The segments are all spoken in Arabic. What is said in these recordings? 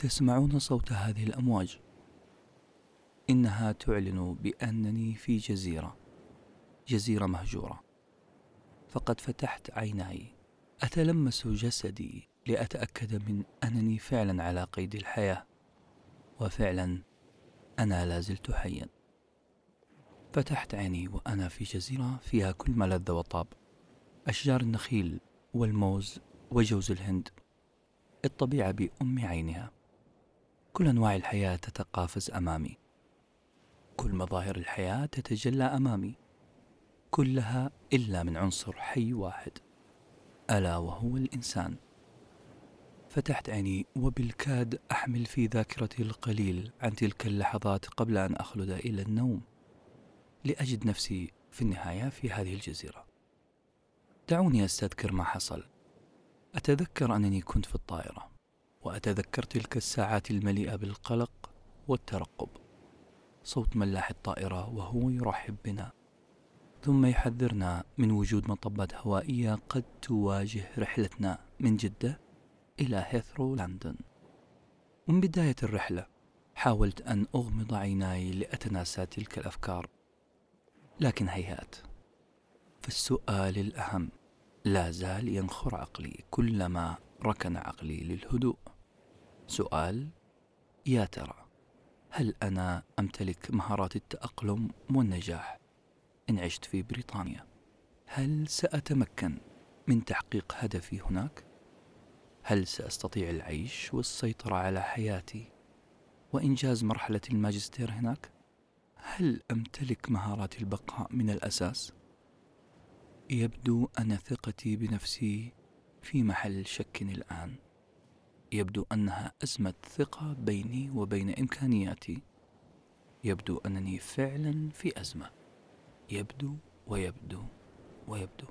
تسمعون صوت هذه الأمواج. إنها تعلن بأنني في جزيرة جزيرة مهجورة. فقد فتحت عيناي. أتلمس جسدي لأتأكد من أنني فعلا على قيد الحياة. وفعلا أنا لازلت حيا. فتحت عيني وأنا في جزيرة فيها كل ما لذ وطاب. أشجار النخيل والموز وجوز الهند. الطبيعة بأم عينها. كل أنواع الحياة تتقافز أمامي. كل مظاهر الحياة تتجلى أمامي. كلها إلا من عنصر حي واحد ألا وهو الإنسان. فتحت عيني وبالكاد أحمل في ذاكرتي القليل عن تلك اللحظات قبل أن أخلد إلى النوم لأجد نفسي في النهاية في هذه الجزيرة. دعوني أستذكر ما حصل. أتذكر أنني كنت في الطائرة. وأتذكر تلك الساعات المليئة بالقلق والترقب. صوت ملاح الطائرة وهو يرحب بنا. ثم يحذرنا من وجود مطبات هوائية قد تواجه رحلتنا من جدة إلى هيثرو لندن. ومن بداية الرحلة حاولت أن أغمض عيناي لأتناسى تلك الأفكار لكن هيهات. فالسؤال الأهم لا زال ينخر عقلي كلما ركن عقلي للهدوء. سؤال يا ترى هل أنا أمتلك مهارات التأقلم والنجاح إن عشت في بريطانيا؟ هل سأتمكن من تحقيق هدفي هناك؟ هل سأستطيع العيش والسيطرة على حياتي وإنجاز مرحلة الماجستير هناك؟ هل أمتلك مهارات البقاء من الأساس؟ يبدو أن ثقتي بنفسي في محل شك الآن يبدو أنها أزمة ثقة بيني وبين إمكانياتي. يبدو أنني فعلا في أزمة. يبدو ويبدو ويبدو.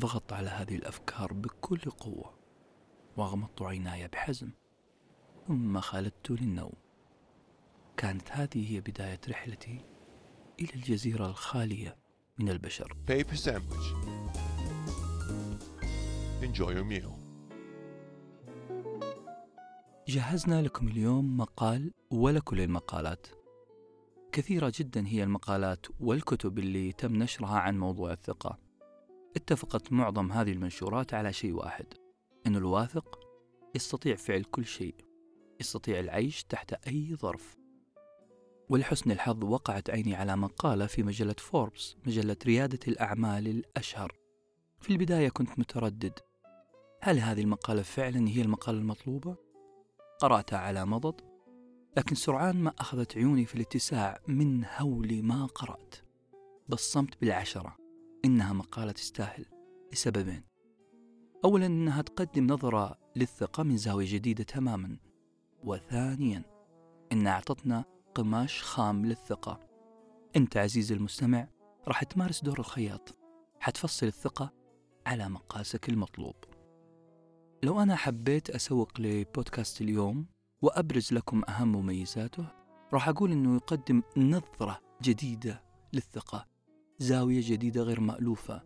ضغطت على هذه الأفكار بكل قوة وأغمضت عيناي بحزم ثم خلدت للنوم. كانت هذه هي بداية رحلتي إلى الجزيرة الخالية من البشر. Paper sandwich. Enjoy your meal. جهزنا لكم اليوم مقال ولكل المقالات. كثيرة جدا هي المقالات والكتب اللي تم نشرها عن موضوع الثقة. اتفقت معظم هذه المنشورات على شيء واحد أن الواثق يستطيع فعل كل شيء يستطيع العيش تحت أي ظرف. ولحسن الحظ وقعت عيني على مقالة في مجلة فوربس مجلة ريادة الأعمال الأشهر. في البداية كنت متردد. هل هذه المقالة فعلا هي المقالة المطلوبة؟ قرأتها على مضض لكن سرعان ما أخذت عيوني في الاتساع من هول ما قرأت. بصمت بالعشرة. إنها مقالة تستاهل لسببين. أولا أنها تقدم نظرة للثقة من زاوية جديدة تماما. وثانيا أنها أعطتنا قماش خام للثقة. أنت عزيزي المستمع راح تمارس دور الخياط. حتفصل الثقة على مقاسك المطلوب. لو أنا حبيت أسوق لبودكاست اليوم وأبرز لكم أهم مميزاته راح أقول أنه يقدم نظرة جديدة للثقة زاوية جديدة غير مألوفة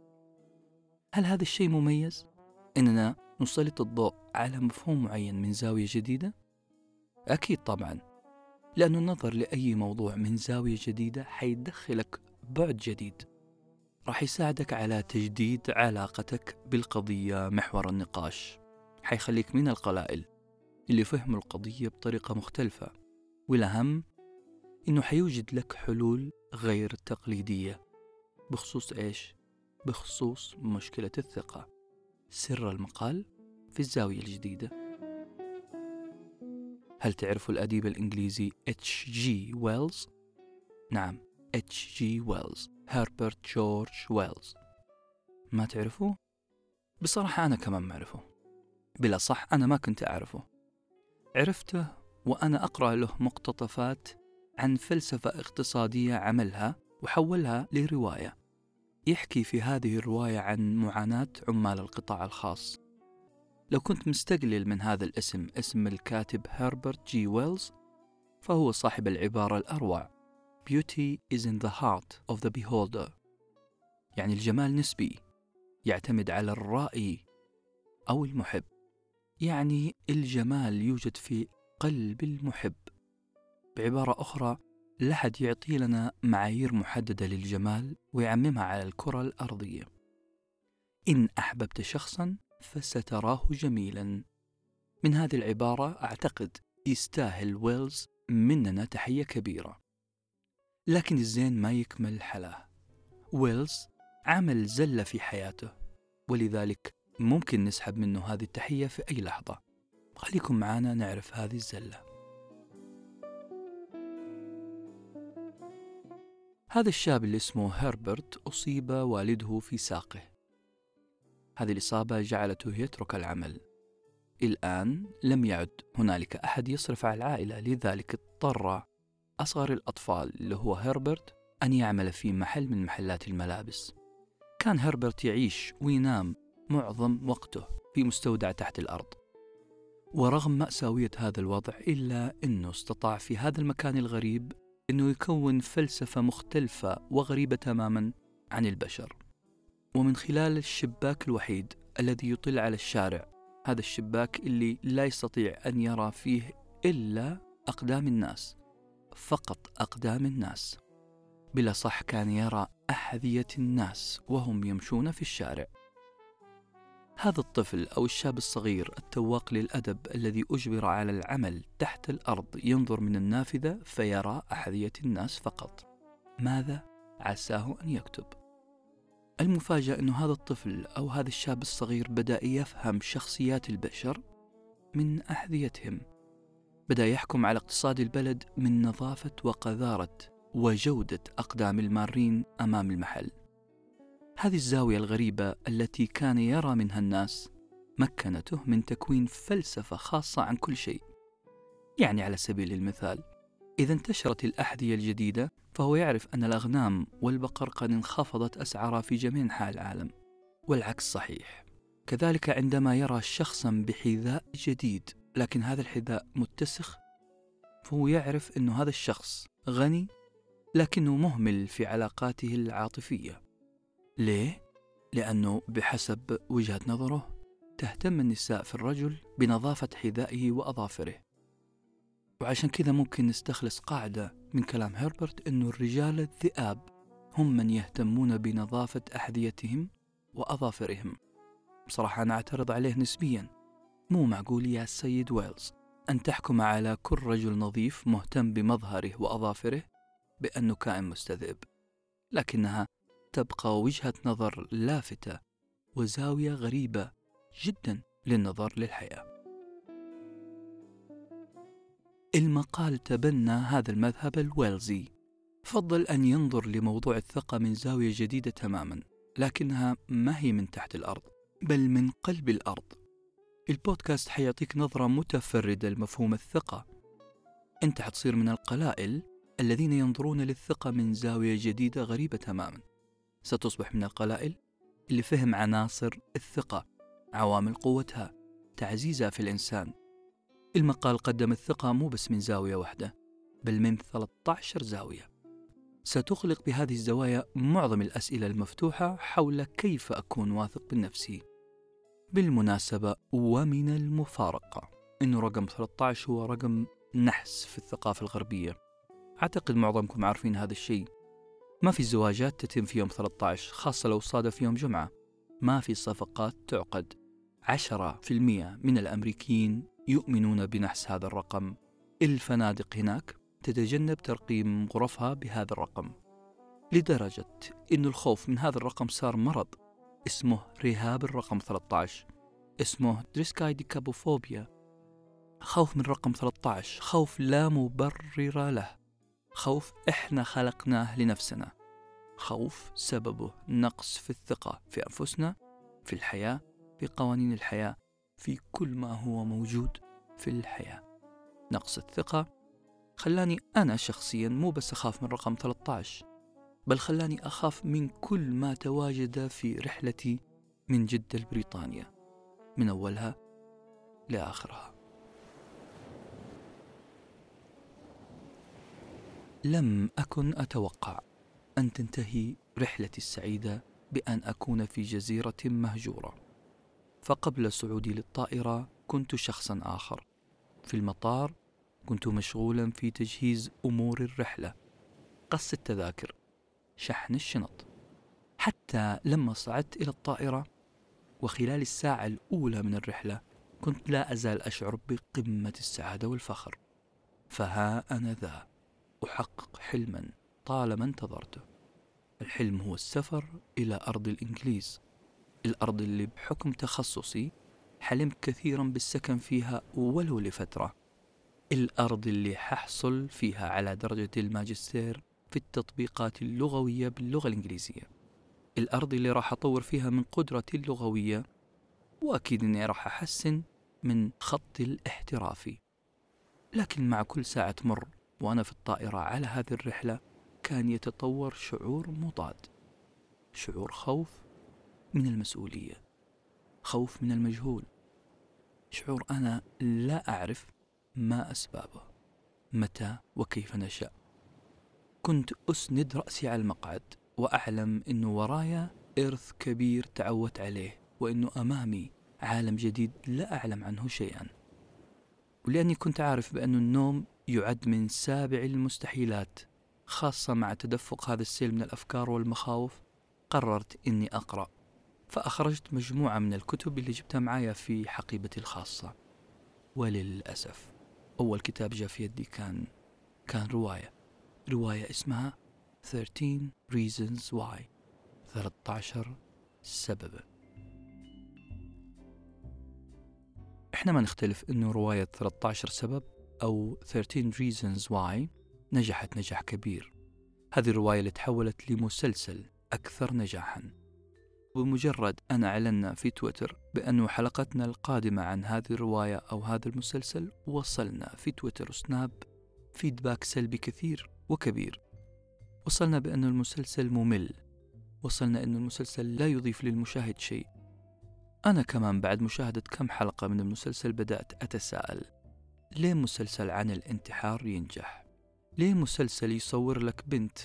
هل هذا الشيء مميز؟ إننا نسلط الضوء على مفهوم معين من زاوية جديدة؟ أكيد طبعا لأن النظر لأي موضوع من زاوية جديدة حيدخلك بعد جديد راح يساعدك على تجديد علاقتك بالقضية محور النقاش حيخليك من القلائل اللي فهموا القضية بطريقة مختلفة والأهم إنه حيوجد لك حلول غير تقليدية بخصوص إيش؟ بخصوص مشكلة الثقة سر المقال في الزاوية الجديدة هل تعرفوا الأديب الإنجليزي اتش جي ويلز؟ نعم اتش جي ويلز هربرت جورج ويلز ما تعرفوه؟ بصراحة أنا كمان ما أعرفه بلا صح أنا ما كنت أعرفه. عرفته وأنا أقرأ له مقتطفات عن فلسفة اقتصادية عملها وحولها لرواية. يحكي في هذه الرواية عن معاناة عمال القطاع الخاص. لو كنت مستقلل من هذا الاسم اسم الكاتب هربرت جي ويلز فهو صاحب العبارة الأروع Beauty is in the heart of the beholder. يعني الجمال نسبي يعتمد على الرائي أو المحب. يعني الجمال يوجد في قلب المحب. بعبارة أخرى لا يعطي لنا معايير محددة للجمال ويعممها على الكرة الأرضية. إن أحببت شخصا فستراه جميلا. من هذه العبارة أعتقد يستاهل ويلز مننا تحية كبيرة. لكن الزين ما يكمل حلاه. ويلز عمل زلة في حياته ولذلك ممكن نسحب منه هذه التحية في أي لحظة. خليكم معنا نعرف هذه الزلة. هذا الشاب اللي اسمه هربرت أصيب والده في ساقه. هذه الإصابة جعلته يترك العمل. الآن لم يعد هنالك أحد يصرف على العائلة لذلك اضطر أصغر الأطفال اللي هو هربرت أن يعمل في محل من محلات الملابس. كان هربرت يعيش وينام معظم وقته في مستودع تحت الأرض. ورغم مأساوية هذا الوضع إلا أنه استطاع في هذا المكان الغريب أنه يكون فلسفة مختلفة وغريبة تماما عن البشر. ومن خلال الشباك الوحيد الذي يطل على الشارع هذا الشباك اللي لا يستطيع أن يرى فيه إلا أقدام الناس فقط أقدام الناس. بلا صح كان يرى أحذية الناس وهم يمشون في الشارع. هذا الطفل أو الشاب الصغير التواق للأدب الذي أجبر على العمل تحت الأرض ينظر من النافذة فيرى أحذية الناس فقط. ماذا؟ عساه أن يكتب. المفاجأة أن هذا الطفل أو هذا الشاب الصغير بدأ يفهم شخصيات البشر من أحذيتهم. بدأ يحكم على اقتصاد البلد من نظافة وقذارة وجودة أقدام المارين أمام المحل. هذه الزاوية الغريبة التي كان يرى منها الناس مكنته من تكوين فلسفة خاصة عن كل شيء. يعني على سبيل المثال، إذا انتشرت الأحذية الجديدة فهو يعرف أن الأغنام والبقر قد انخفضت أسعارها في جميع أنحاء العالم، والعكس صحيح. كذلك عندما يرى شخصا بحذاء جديد لكن هذا الحذاء متسخ فهو يعرف أن هذا الشخص غني لكنه مهمل في علاقاته العاطفية ليه؟ لأنه بحسب وجهة نظره تهتم النساء في الرجل بنظافة حذائه وأظافره. وعشان كذا ممكن نستخلص قاعدة من كلام هربرت أنه الرجال الذئاب هم من يهتمون بنظافة أحذيتهم وأظافرهم. بصراحة أنا أعترض عليه نسبيا. مو معقول يا سيد ويلز أن تحكم على كل رجل نظيف مهتم بمظهره وأظافره بأنه كائن مستذئب. لكنها تبقى وجهة نظر لافتة وزاوية غريبة جدا للنظر للحياة. المقال تبنى هذا المذهب الويلزي. فضل أن ينظر لموضوع الثقة من زاوية جديدة تماما لكنها ما هي من تحت الأرض بل من قلب الأرض. البودكاست حيعطيك نظرة متفردة لمفهوم الثقة. أنت حتصير من القلائل الذين ينظرون للثقة من زاوية جديدة غريبة تماما. ستصبح من القلائل اللي فهم عناصر الثقة عوامل قوتها تعزيزها في الإنسان. المقال قدم الثقة مو بس من زاوية واحدة بل من 13 زاوية. ستخلق بهذه الزوايا معظم الأسئلة المفتوحة حول كيف أكون واثق من نفسي بالمناسبة ومن المفارقة. أنه رقم 13 هو رقم نحس في الثقافة الغربية. أعتقد معظمكم عارفين هذا الشيء. ما في زواجات تتم في يوم 13 خاصة لو صادف يوم جمعة. ما في صفقات تعقد. 10% من الأمريكيين يؤمنون بنحس هذا الرقم. الفنادق هناك تتجنب ترقيم غرفها بهذا الرقم. لدرجة أن الخوف من هذا الرقم صار مرض. اسمه رهاب الرقم 13 اسمه دريسكايديكابوفوبيا. خوف من رقم 13 خوف لا مبرر له. خوف إحنا خلقناه لنفسنا. خوف سببه نقص في الثقة في أنفسنا في الحياة في قوانين الحياة في كل ما هو موجود في الحياة. نقص الثقة خلاني أنا شخصيا مو بس أخاف من رقم 13 بل خلاني أخاف من كل ما تواجد في رحلتي من جدة لبريطانيا من أولها لآخرها. لم أكن أتوقع أن تنتهي رحلتي السعيدة بأن أكون في جزيرة مهجورة. فقبل صعودي للطائرة كنت شخصا آخر. في المطار كنت مشغولا في تجهيز أمور الرحلة. قص التذاكر شحن الشنط. حتى لما صعدت إلى الطائرة وخلال الساعة الأولى من الرحلة كنت لا أزال أشعر بقمة السعادة والفخر. فها أنا ذا. أحقق حلما طالما انتظرته. الحلم هو السفر إلى أرض الإنجليز. الأرض اللي بحكم تخصصي حلمت كثيرا بالسكن فيها ولو لفترة. الأرض اللي ححصل فيها على درجة الماجستير في التطبيقات اللغوية باللغة الإنجليزية. الأرض اللي راح أطور فيها من قدرتي اللغوية وأكيد أني راح أحسن من خطي الاحترافي. لكن مع كل ساعة تمر وأنا في الطائرة على هذه الرحلة كان يتطور شعور مضاد شعور خوف من المسؤولية خوف من المجهول شعور أنا لا أعرف ما أسبابه متى وكيف نشأ. كنت أسند رأسي على المقعد وأعلم أنه ورايا إرث كبير تعودت عليه وأنه أمامي عالم جديد لا أعلم عنه شيئا. ولأني كنت عارف بأن النوم يعد من سابع المستحيلات خاصة مع تدفق هذا السيل من الأفكار والمخاوف. قررت أني أقرأ فأخرجت مجموعة من الكتب اللي جبتها معايا في حقيبتي الخاصة. وللأسف أول كتاب جاء في يدي كان كان رواية رواية اسمها 13 Reasons Why 13 سببا إحنا ما نختلف إنه رواية 13 سبب أو 13 Reasons Why نجحت نجاح كبير. هذه الرواية اللي تحولت لمسلسل أكثر نجاحا. بمجرد أن أعلنا في تويتر بأن حلقتنا القادمة عن هذه الرواية أو هذا المسلسل وصلنا في تويتر وسناب فيدباك سلبي كثير وكبير. وصلنا بأن المسلسل ممل. وصلنا أن المسلسل لا يضيف للمشاهد شيء. أنا كمان بعد مشاهدة كم حلقة من المسلسل بدأت أتساءل. ليه مسلسل عن الانتحار ينجح؟ ليه مسلسل يصور لك بنت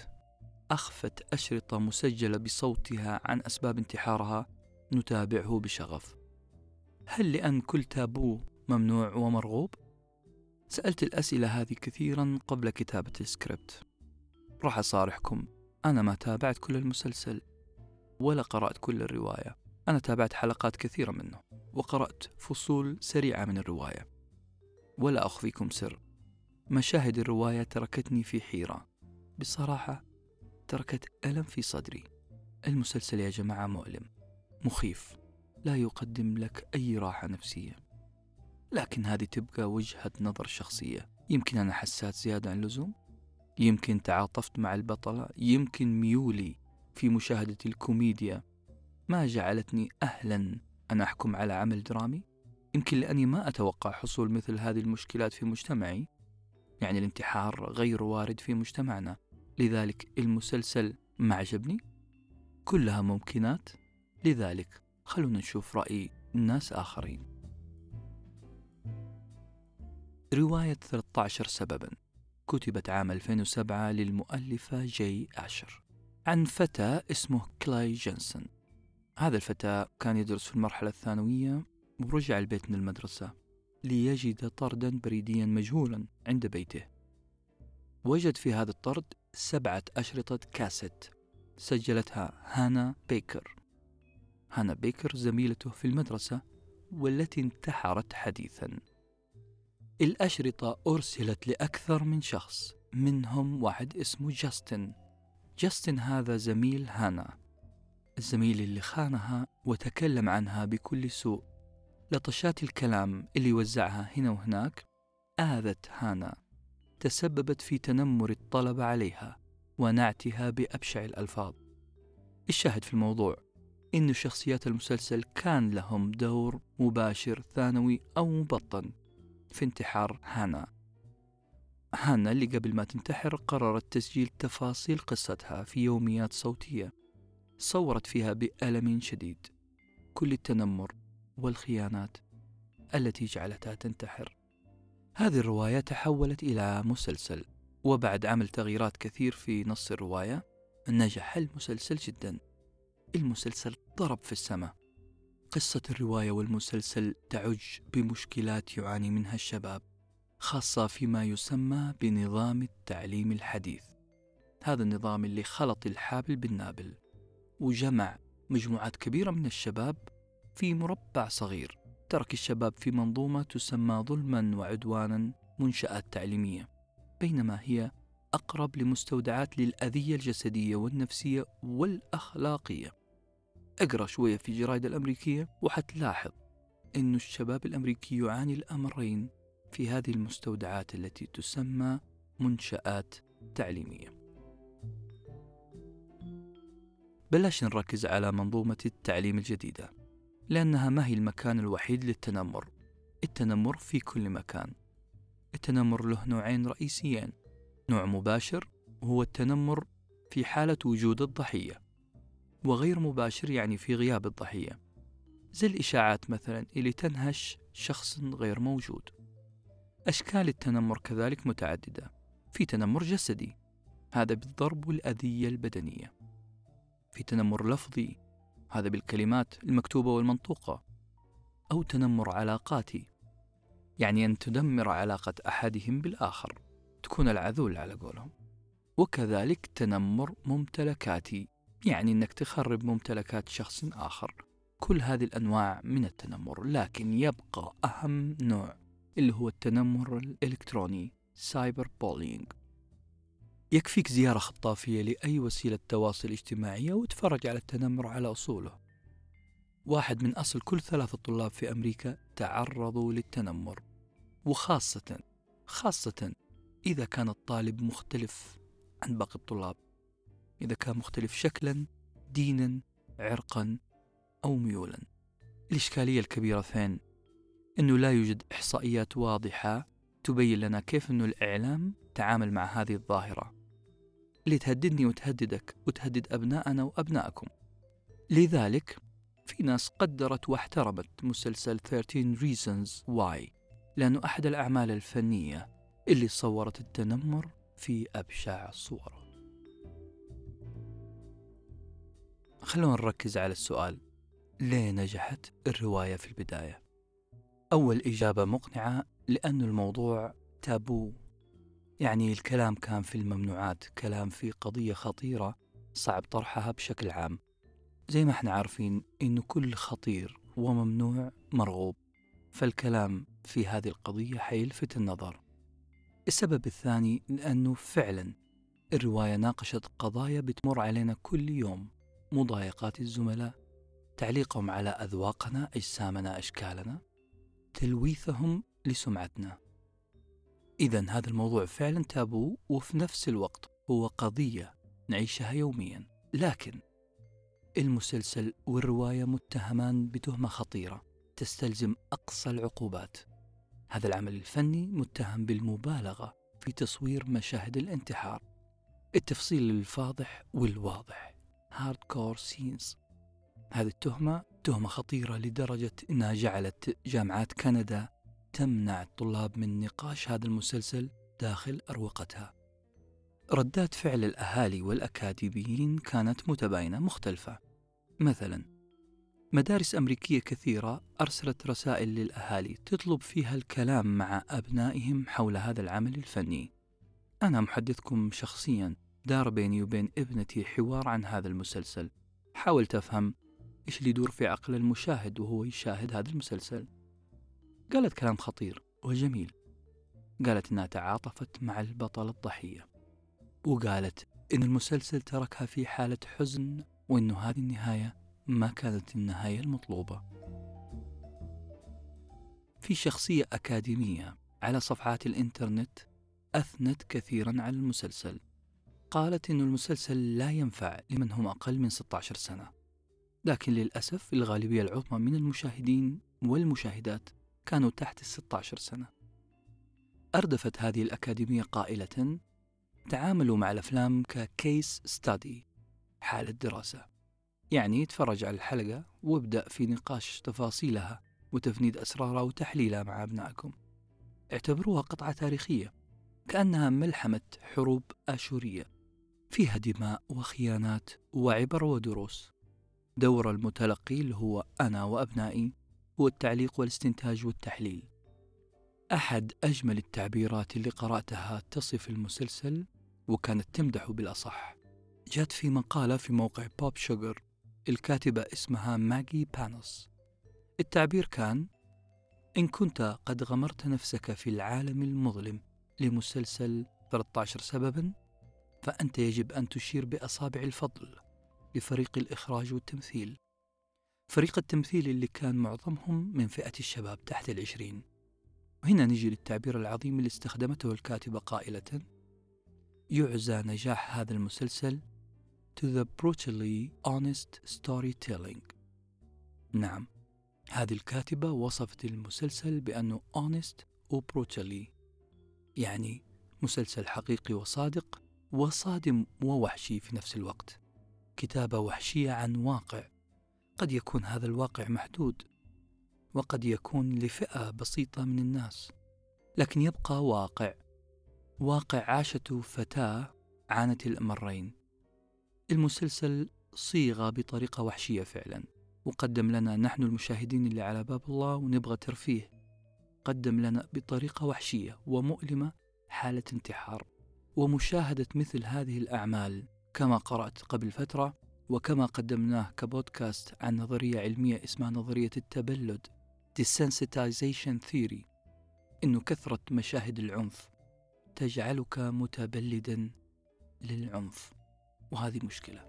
أخفت أشرطة مسجلة بصوتها عن أسباب انتحارها نتابعه بشغف هل لأن كل تابو ممنوع ومرغوب؟ سألت الأسئلة هذه كثيرا قبل كتابة السكريبت راح أصارحكم أنا ما تابعت كل المسلسل ولا قرأت كل الرواية أنا تابعت حلقات كثيرة منه وقرأت فصول سريعة من الرواية ولا أخفيكم سر. مشاهد الرواية تركتني في حيرة. بصراحة تركت ألم في صدري. المسلسل يا جماعة مؤلم مخيف. لا يقدم لك أي راحة نفسية. لكن هذه تبقى وجهة نظر شخصية. يمكن أنا حسات زيادة عن اللزوم؟ يمكن تعاطفت مع البطلة؟ يمكن ميولي في مشاهدة الكوميديا ما جعلتني أهلا أن أحكم على عمل درامي؟ يمكن لأني ما أتوقع حصول مثل هذه المشكلات في مجتمعي يعني الانتحار غير وارد في مجتمعنا. لذلك المسلسل ما عجبني. كلها ممكنات. لذلك خلونا نشوف رأي ناس آخرين. رواية 13 سببا. كتبت عام 2007 للمؤلفة جاي آشر. عن فتى اسمه كلاي جنسون. هذا الفتى كان يدرس في المرحلة الثانوية ورجع البيت من المدرسة ليجد طردا بريديا مجهولا عند بيته. وجد في هذا الطرد سبعة أشرطة كاسيت سجلتها هانا بيكر. هانا بيكر زميلته في المدرسة والتي انتحرت حديثا. الأشرطة أرسلت لأكثر من شخص منهم واحد اسمه جاستن. جاستن هذا زميل هانا الزميل اللي خانها وتكلم عنها بكل سوء. لطشات الكلام اللي وزعها هنا وهناك آذت هانا تسببت في تنمر الطلبة عليها ونعتها بأبشع الألفاظ. الشاهد في الموضوع إن شخصيات المسلسل كان لهم دور مباشر ثانوي أو مبطن في انتحار هانا. هانا اللي قبل ما تنتحر قررت تسجيل تفاصيل قصتها في يوميات صوتية صورت فيها بألم شديد. كل التنمر والخيانات التي جعلتها تنتحر. هذه الرواية تحولت إلى مسلسل وبعد عمل تغييرات كثير في نص الرواية نجح المسلسل جدا. المسلسل ضرب في السماء. قصة الرواية والمسلسل تعج بمشكلات يعاني منها الشباب خاصة فيما يسمى بنظام التعليم الحديث. هذا النظام اللي خلط الحابل بالنابل وجمع مجموعات كبيرة من الشباب في مربع صغير. ترك الشباب في منظومة تسمى ظلما وعدوانا منشآت تعليمية. بينما هي أقرب لمستودعات للأذية الجسدية والنفسية والأخلاقية. اقرأ شوية في الجرايد الأمريكية وحتلاحظ أن الشباب الأمريكي يعاني الأمرين في هذه المستودعات التي تسمى منشآت تعليمية. بلاش نركز على منظومة التعليم الجديدة. لأنها ما هي المكان الوحيد للتنمر. التنمر في كل مكان. التنمر له نوعين رئيسيين. نوع مباشر وهو التنمر في حالة وجود الضحية وغير مباشر يعني في غياب الضحية. زي الإشاعات مثلا اللي تنهش شخص غير موجود. أشكال التنمر كذلك متعددة. في تنمر جسدي هذا بالضرب والأذية البدنية. في تنمر لفظي هذا بالكلمات المكتوبة والمنطوقة. أو تنمر علاقاتي. يعني أن تدمر علاقة أحدهم بالآخر. تكون العذول على قولهم. وكذلك تنمر ممتلكاتي. يعني أنك تخرب ممتلكات شخص آخر. كل هذه الأنواع من التنمر. لكن يبقى أهم نوع. اللي هو التنمر الإلكتروني. cyber bullying يكفيك زيارة خاطفة لأي وسيلة تواصل اجتماعية وتفرج على التنمر على أصوله. واحد من أصل كل ثلاثة طلاب في أمريكا تعرضوا للتنمر وخاصة خاصة إذا كان الطالب مختلف عن باقي الطلاب. إذا كان مختلف شكلا دينا عرقا أو ميولا. الإشكالية الكبيرة فين؟ أنه لا يوجد إحصائيات واضحة تبين لنا كيف أنه الإعلام تعامل مع هذه الظاهرة. اللي تهددني وتهددك وتهدد أبناءنا وأبنائكم. لذلك في ناس قدرت واحترمت مسلسل 13 Reasons Why. لأنه أحد الأعمال الفنية اللي صورت التنمر في أبشع صوره. خلونا نركز على السؤال. ليه نجحت الرواية في البداية؟ أول إجابة مقنعة لأن الموضوع تابو. يعني الكلام كان في الممنوعات كلام في قضية خطيرة صعب طرحها بشكل عام. زي ما إحنا عارفين إنه كل خطير وممنوع مرغوب فالكلام في هذه القضية حيلفت النظر. السبب الثاني لأنه فعلا الرواية ناقشت قضايا بتمر علينا كل يوم مضايقات الزملاء. تعليقهم على أذواقنا أجسامنا أشكالنا. تلويثهم لسمعتنا. إذا هذا الموضوع فعلا تابو وفي نفس الوقت هو قضية نعيشها يوميا. لكن المسلسل والرواية متهمان بتهمة خطيرة تستلزم أقصى العقوبات. هذا العمل الفني متهم بالمبالغة في تصوير مشاهد الانتحار التفصيل الفاضح والواضح. hardcore scenes هذه التهمة تهمة خطيرة لدرجة أنها جعلت جامعات كندا تمنع الطلاب من نقاش هذا المسلسل داخل أروقتها. ردات فعل الأهالي والأكاديميين كانت متباينة مختلفة. مثلا مدارس أمريكية كثيرة أرسلت رسائل للأهالي تطلب فيها الكلام مع أبنائهم حول هذا العمل الفني. أنا محدثكم شخصيا دار بيني وبين ابنتي حوار عن هذا المسلسل. حاولت أفهم إيش اللي يدور في عقل المشاهد وهو يشاهد هذا المسلسل. قالت كلام خطير وجميل. قالت إنها تعاطفت مع البطل الضحية. وقالت إن المسلسل تركها في حالة حزن وإنه هذه النهاية ما كانت النهاية المطلوبة. في شخصية أكاديمية على صفحات الإنترنت أثنت كثيرا على المسلسل. قالت إن المسلسل لا ينفع لمن هم أقل من 16 سنة. لكن للأسف الغالبية العظمى من المشاهدين والمشاهدات كانوا تحت ال 16 سنة. أردفت هذه الأكاديمية قائلة تعاملوا مع الأفلام ككيس ستادي حالة دراسة. يعني تفرج على الحلقة وابدأ في نقاش تفاصيلها وتفنيد أسرارها وتحليلها مع أبنائكم. اعتبروها قطعة تاريخية كأنها ملحمة حروب آشورية فيها دماء وخيانات وعبر ودروس. دور المتلقي اللي هو أنا وأبنائي هو التعليق والاستنتاج والتحليل. أحد أجمل التعبيرات اللي قرأتها تصف المسلسل وكانت تمدحه بالأصح. جات في مقالة في موقع بوب شوغر الكاتبة اسمها ماجي بانوس التعبير كان إن كنت قد غمرت نفسك في العالم المظلم لمسلسل 13 سببا فأنت يجب أن تشير بأصابع الفضل لفريق الإخراج والتمثيل. فريق التمثيل اللي كان معظمهم من فئة الشباب تحت العشرين. وهنا نجي للتعبير العظيم اللي استخدمته الكاتبة قائلة يعزى نجاح هذا المسلسل to the brutally honest storytelling. نعم هذه الكاتبة وصفت المسلسل بأنه honest و brutally يعني مسلسل حقيقي وصادق وصادم ووحشي في نفس الوقت. كتابة وحشية عن واقع. قد يكون هذا الواقع محدود وقد يكون لفئة بسيطة من الناس لكن يبقى واقع. واقع عاشته فتاة عانت الأمرين المسلسل صيغة بطريقة وحشية فعلا. وقدم لنا نحن المشاهدين اللي على باب الله ونبغى ترفيه. قدم لنا بطريقة وحشية ومؤلمة حالة انتحار. ومشاهدة مثل هذه الأعمال كما قرأت قبل فترة وكما قدمناه كبودكاست عن نظرية علمية اسمها نظرية التبلد Desensitization Theory إنه كثرة مشاهد العنف تجعلك متبلدا للعنف وهذه مشكلة.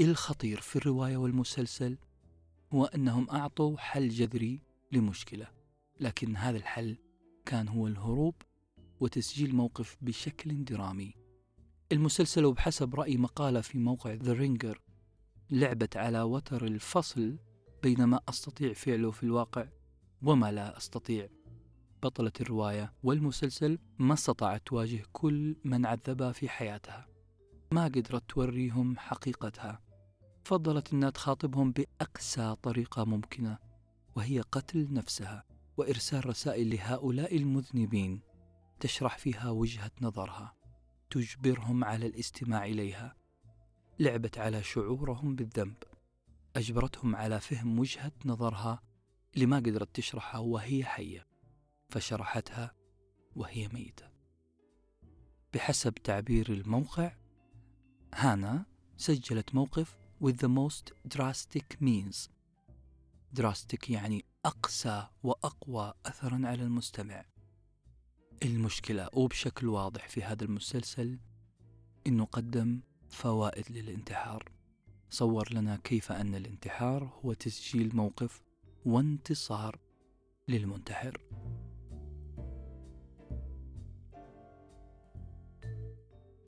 الخطير في الرواية والمسلسل هو أنهم أعطوا حل جذري لمشكلة لكن هذا الحل كان هو الهروب وتسجيل موقف بشكل درامي المسلسل وبحسب رأي مقالة في موقع The Ringer لعبت على وتر الفصل بين ما أستطيع فعله في الواقع وما لا أستطيع. بطلة الرواية والمسلسل ما استطاعت تواجه كل من عذبها في حياتها. ما قدرت توريهم حقيقتها. فضلت أنها تخاطبهم بأقسى طريقة ممكنة وهي قتل نفسها وإرسال رسائل لهؤلاء المذنبين تشرح فيها وجهة نظرها. تجبرهم على الاستماع إليها. لعبت على شعورهم بالذنب. أجبرتهم على فهم وجهة نظرها اللي ما قدرت تشرحها وهي حية. فشرحتها وهي ميتة. بحسب تعبير الموقع هانا سجلت موقف with the most drastic means. drastic يعني أقسى وأقوى أثرا على المستمع. المشكلة وبشكل واضح في هذا المسلسل إنه قدم فوائد للانتحار. صور لنا كيف أن الانتحار هو تسجيل موقف وانتصار للمنتحر.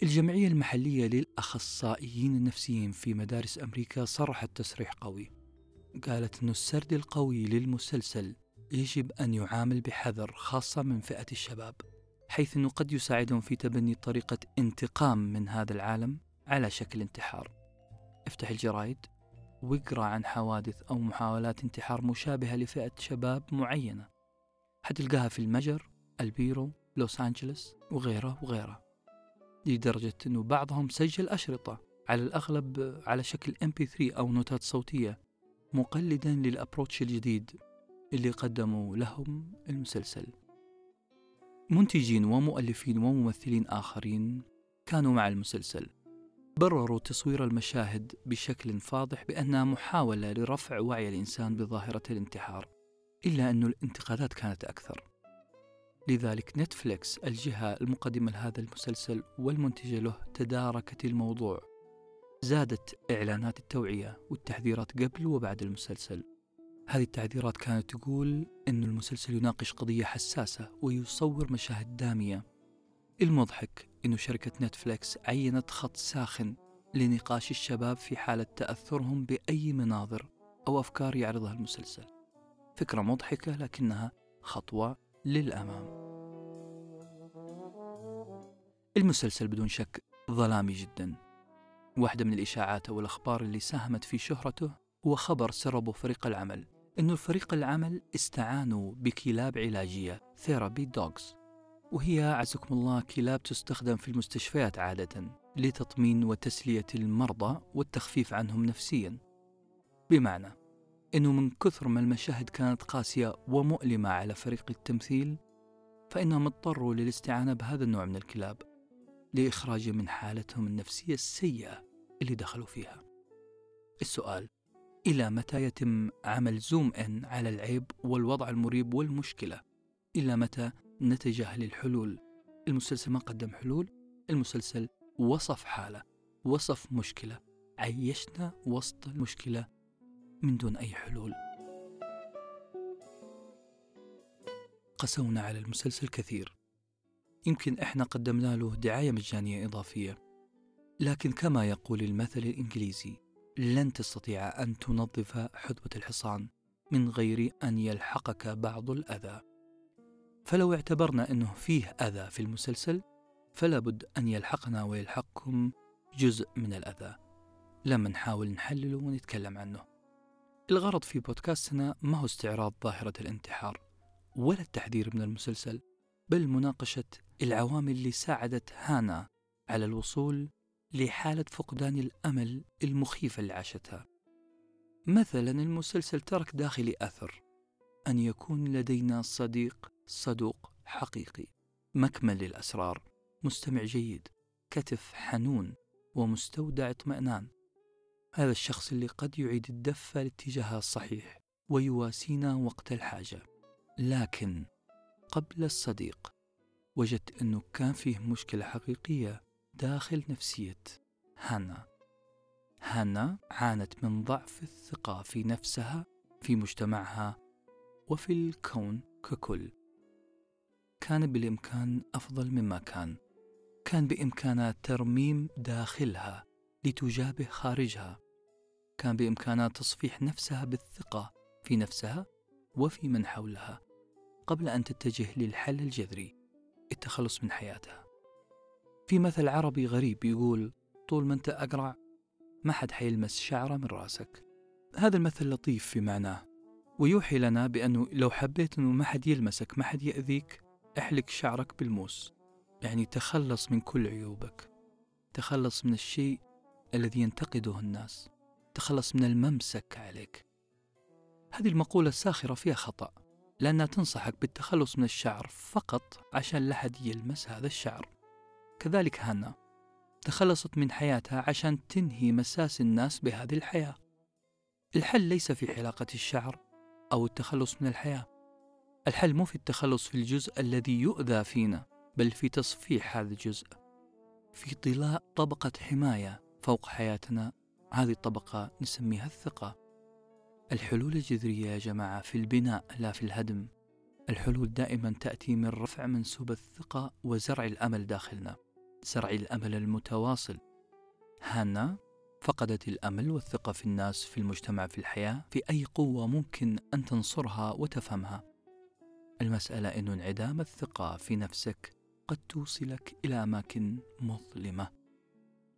الجمعية المحلية للأخصائيين النفسيين في مدارس أمريكا صرحت تصريح قوي. قالت أن السرد القوي للمسلسل يجب أن يعامل بحذر خاصة من فئة الشباب حيث أنه قد يساعدهم في تبني طريقة انتقام من هذا العالم على شكل انتحار. افتح الجرايد واقرأ عن حوادث أو محاولات انتحار مشابهة لفئة شباب معينة. حتلقاها في المجر البيرو لوس أنجلوس وغيره وغيره لدرجة أنه بعضهم سجل أشرطة على الأغلب على شكل MP3 أو نوتات صوتية مقلدا للأبروتش الجديد. اللي قدموا لهم المسلسل. منتجين ومؤلفين وممثلين آخرين كانوا مع المسلسل. برروا تصوير المشاهد بشكل فاضح بأنها محاولة لرفع وعي الإنسان بظاهرة الانتحار إلا أن الانتقادات كانت أكثر. لذلك نتفليكس الجهة المقدمة لهذا المسلسل والمنتجة له تداركت الموضوع. زادت إعلانات التوعية والتحذيرات قبل وبعد المسلسل. هذه التحذيرات كانت تقول أن المسلسل يناقش قضية حساسة ويصور مشاهد دامية. المضحك أن شركة نتفليكس عينت خط ساخن لنقاش الشباب في حالة تأثرهم بأي مناظر أو أفكار يعرضها المسلسل. فكرة مضحكة لكنها خطوة للأمام. المسلسل بدون شك ظلامي جدا. واحدة من الإشاعات أو الأخبار اللي ساهمت في شهرته هو خبر سربه فريق العمل. أنه فريق العمل استعانوا بكلاب علاجية ثيرابي دوغز وهي أعزكم الله كلاب تستخدم في المستشفيات عادة لتطمين وتسلية المرضى والتخفيف عنهم نفسيا. بمعنى أنه من كثر ما المشاهد كانت قاسية ومؤلمة على فريق التمثيل فإنهم اضطروا للاستعانة بهذا النوع من الكلاب لإخراجه من حالتهم النفسية السيئة اللي دخلوا فيها. السؤال إلى متى يتم عمل زوم إن على العيب والوضع المريب والمشكلة؟ إلى متى نتجاهل الحلول؟ المسلسل ما قدم حلول المسلسل وصف حالة وصف مشكلة عيشنا وسط المشكلة من دون أي حلول قسونا على المسلسل كثير يمكن إحنا قدمنا له دعاية مجانية إضافية لكن كما يقول المثل الإنجليزي لن تستطيع أن تنظف حدبة الحصان من غير أن يلحقك بعض الأذى. فلو اعتبرنا أنه فيه أذى في المسلسل فلا بد أن يلحقنا ويلحقكم جزء من الأذى. لما نحاول نحلله ونتكلم عنه. الغرض في بودكاستنا ما هو استعراض ظاهرة الانتحار ولا التحذير من المسلسل بل مناقشة العوامل اللي ساعدت هانا على الوصول لحالة فقدان الأمل المخيفة اللي عاشتها. مثلا المسلسل ترك داخلي أثر أن يكون لدينا صديق صدوق حقيقي مكمل للأسرار مستمع جيد كتف حنون ومستودع اطمئنان. هذا الشخص اللي قد يعيد الدفة لاتجاهها الصحيح ويواسينا وقت الحاجة. لكن قبل الصديق وجدت أنه كان فيه مشكلة حقيقية داخل نفسية هانا. هانا عانت من ضعف الثقة في نفسها في مجتمعها وفي الكون ككل. كان بالإمكان أفضل مما كان. كان بإمكانها ترميم داخلها لتجابه خارجها. كان بإمكانها تصفيح نفسها بالثقة في نفسها وفي من حولها قبل أن تتجه للحل الجذري التخلص من حياتها. في مثل عربي غريب يقول طول ما أنت أقرع ما حد حيلمس شعرة من رأسك. هذا المثل لطيف في معناه ويوحي لنا بأنه لو حبيت أنه ما حد يلمسك ما حد يأذيك احلق شعرك بالموس. يعني تخلص من كل عيوبك. تخلص من الشيء الذي ينتقده الناس. تخلص من الممسك عليك. هذه المقولة الساخرة فيها خطأ لأنها تنصحك بالتخلص من الشعر فقط عشان لا حد يلمس هذا الشعر. كذلك هانا تخلصت من حياتها عشان تنهي مساس الناس بهذه الحياة. الحل ليس في حلاقة الشعر أو التخلص من الحياة. الحل مو في التخلص في الجزء الذي يؤذى فينا بل في تصفيح هذا الجزء. في طلاء طبقة حماية فوق حياتنا هذه الطبقة نسميها الثقة. الحلول الجذرية يا جماعة في البناء لا في الهدم. الحلول دائما تأتي من رفع منسوب الثقة وزرع الأمل داخلنا. زرع الأمل المتواصل. هانا فقدت الأمل والثقة في الناس في المجتمع في الحياة في أي قوة ممكن أن تنصرها وتفهمها. المسألة أن انعدام الثقة في نفسك قد توصلك إلى أماكن مظلمة.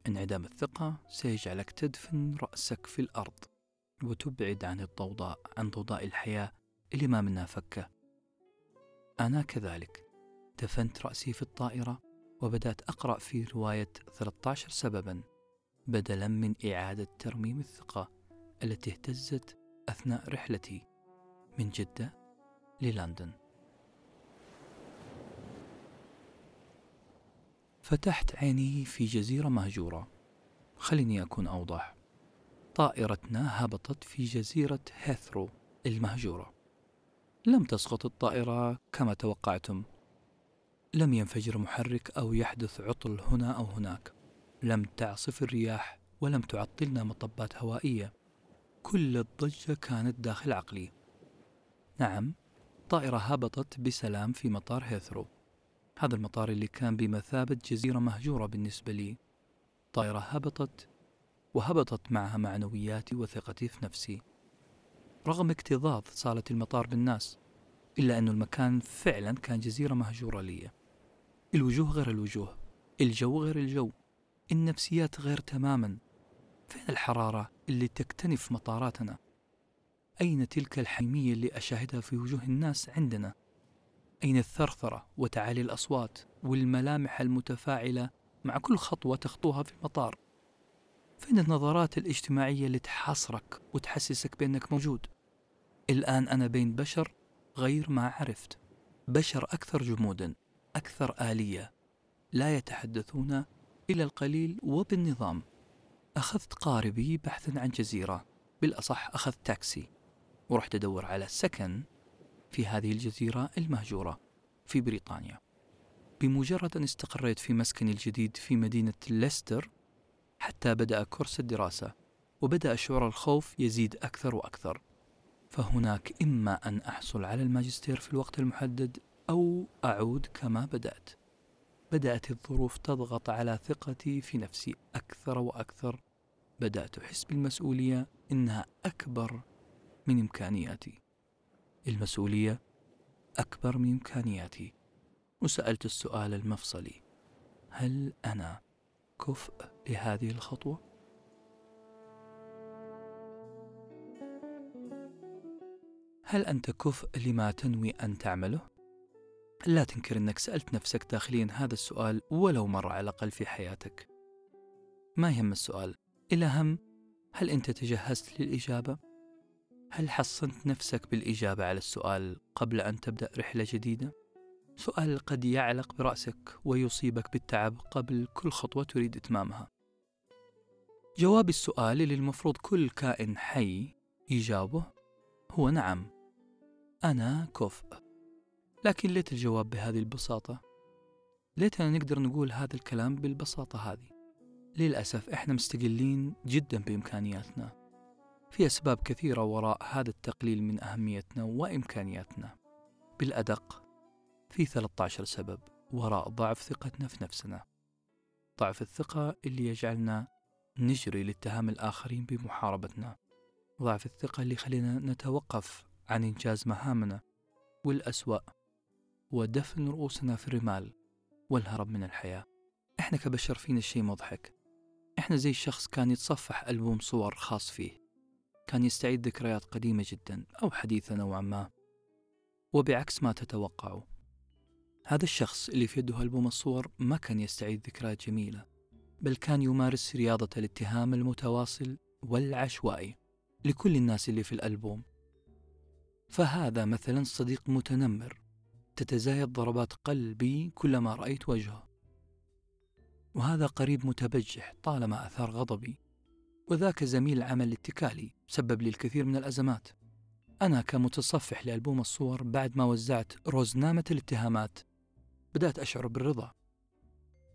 انعدام الثقة سيجعلك تدفن رأسك في الأرض وتبعد عن الضوضاء عن ضوضاء الحياة اللي ما منها فكة. أنا كذلك دفنت رأسي في الطائرة وبدأت أقرأ في رواية 13 سببا بدلا من إعادة ترميم الثقة التي اهتزت أثناء رحلتي من جدة للندن. فتحت عيني في جزيرة مهجورة. خليني أكون أوضح. طائرتنا هبطت في جزيرة هيثرو المهجورة. لم تسقط الطائرة كما توقعتم. لم ينفجر محرك أو يحدث عطل هنا أو هناك. لم تعصف الرياح ولم تعطلنا مطبات هوائية. كل الضجة كانت داخل عقلي. نعم طائرة هبطت بسلام في مطار هيثرو. هذا المطار اللي كان بمثابة جزيرة مهجورة بالنسبة لي. طائرة هبطت وهبطت معها معنوياتي وثقتي في نفسي. رغم اكتظاظ صالة المطار بالناس إلا أن المكان فعلا كان جزيرة مهجورة لي. الوجوه غير الوجوه الجو غير الجو النفسيات غير تماما فين الحرارة اللي تكتنف مطاراتنا؟ أين تلك الحمية اللي أشاهدها في وجوه الناس عندنا؟ أين الثرثرة وتعالي الأصوات والملامح المتفاعلة مع كل خطوة تخطوها في المطار؟ فين النظرات الاجتماعية اللي تحاصرك وتحسسك بأنك موجود؟ الآن أنا بين بشر غير ما عرفت بشر أكثر جمودا. أكثر آلية لا يتحدثون إلا القليل وبالنظام. أخذت قاربي بحثا عن جزيرة بالأصح أخذت تاكسي ورحت أدور على سكن في هذه الجزيرة المهجورة في بريطانيا. بمجرد أن استقريت في مسكني الجديد في مدينة ليستر حتى بدأ كورس الدراسة وبدأ شعور الخوف يزيد أكثر وأكثر. فهناك إما أن أحصل على الماجستير في الوقت المحدد أو أعود كما بدأت بدأت الظروف تضغط على ثقتي في نفسي أكثر وأكثر بدأت أحس بالمسؤولية إنها أكبر من إمكانياتي المسؤولية أكبر من إمكانياتي وسألت السؤال المفصلي هل أنا كفء لهذه الخطوة؟ هل أنت كفء لما تنوي أن تعمله؟ لا تنكر أنك سألت نفسك داخليا هذا السؤال ولو مرة على الأقل في حياتك ما يهم السؤال الأهم هل أنت تجهزت للإجابة؟ هل حصنت نفسك بالإجابة على السؤال قبل أن تبدأ رحلة جديدة؟ سؤال قد يعلق برأسك ويصيبك بالتعب قبل كل خطوة تريد إتمامها. جواب السؤال اللي المفروض كل كائن حي يجاوبه هو نعم أنا كفء لكن ليت الجواب بهذه البساطة. ليتنا نقدر نقول هذا الكلام بالبساطة هذه. للأسف إحنا مستقلين جدا بإمكانياتنا. في أسباب كثيرة وراء هذا التقليل من أهميتنا وإمكانياتنا. بالأدق في 13 سبب وراء ضعف ثقتنا في نفسنا. ضعف الثقة اللي يجعلنا نجري لاتهام الآخرين بمحاربتنا. ضعف الثقة اللي يخلينا نتوقف عن إنجاز مهامنا. والأسوأ ودفن رؤوسنا في الرمال والهرب من الحياة. إحنا كبشر فينا شيء مضحك. إحنا زي شخص كان يتصفح ألبوم صور خاص فيه. كان يستعيد ذكريات قديمة جدا أو حديثة نوعا ما. وبعكس ما تتوقعوا. هذا الشخص اللي في يده ألبوم الصور ما كان يستعيد ذكريات جميلة بل كان يمارس رياضة الاتهام المتواصل والعشوائي لكل الناس اللي في الألبوم. فهذا مثلا صديق متنمر تتزايد ضربات قلبي كلما رأيت وجهه. وهذا قريب متبجح طالما أثار غضبي وذاك زميل عمل اتكالي سبب لي الكثير من الأزمات. أنا كمتصفح لألبوم الصور بعد ما وزعت روزنامة الاتهامات بدأت أشعر بالرضا.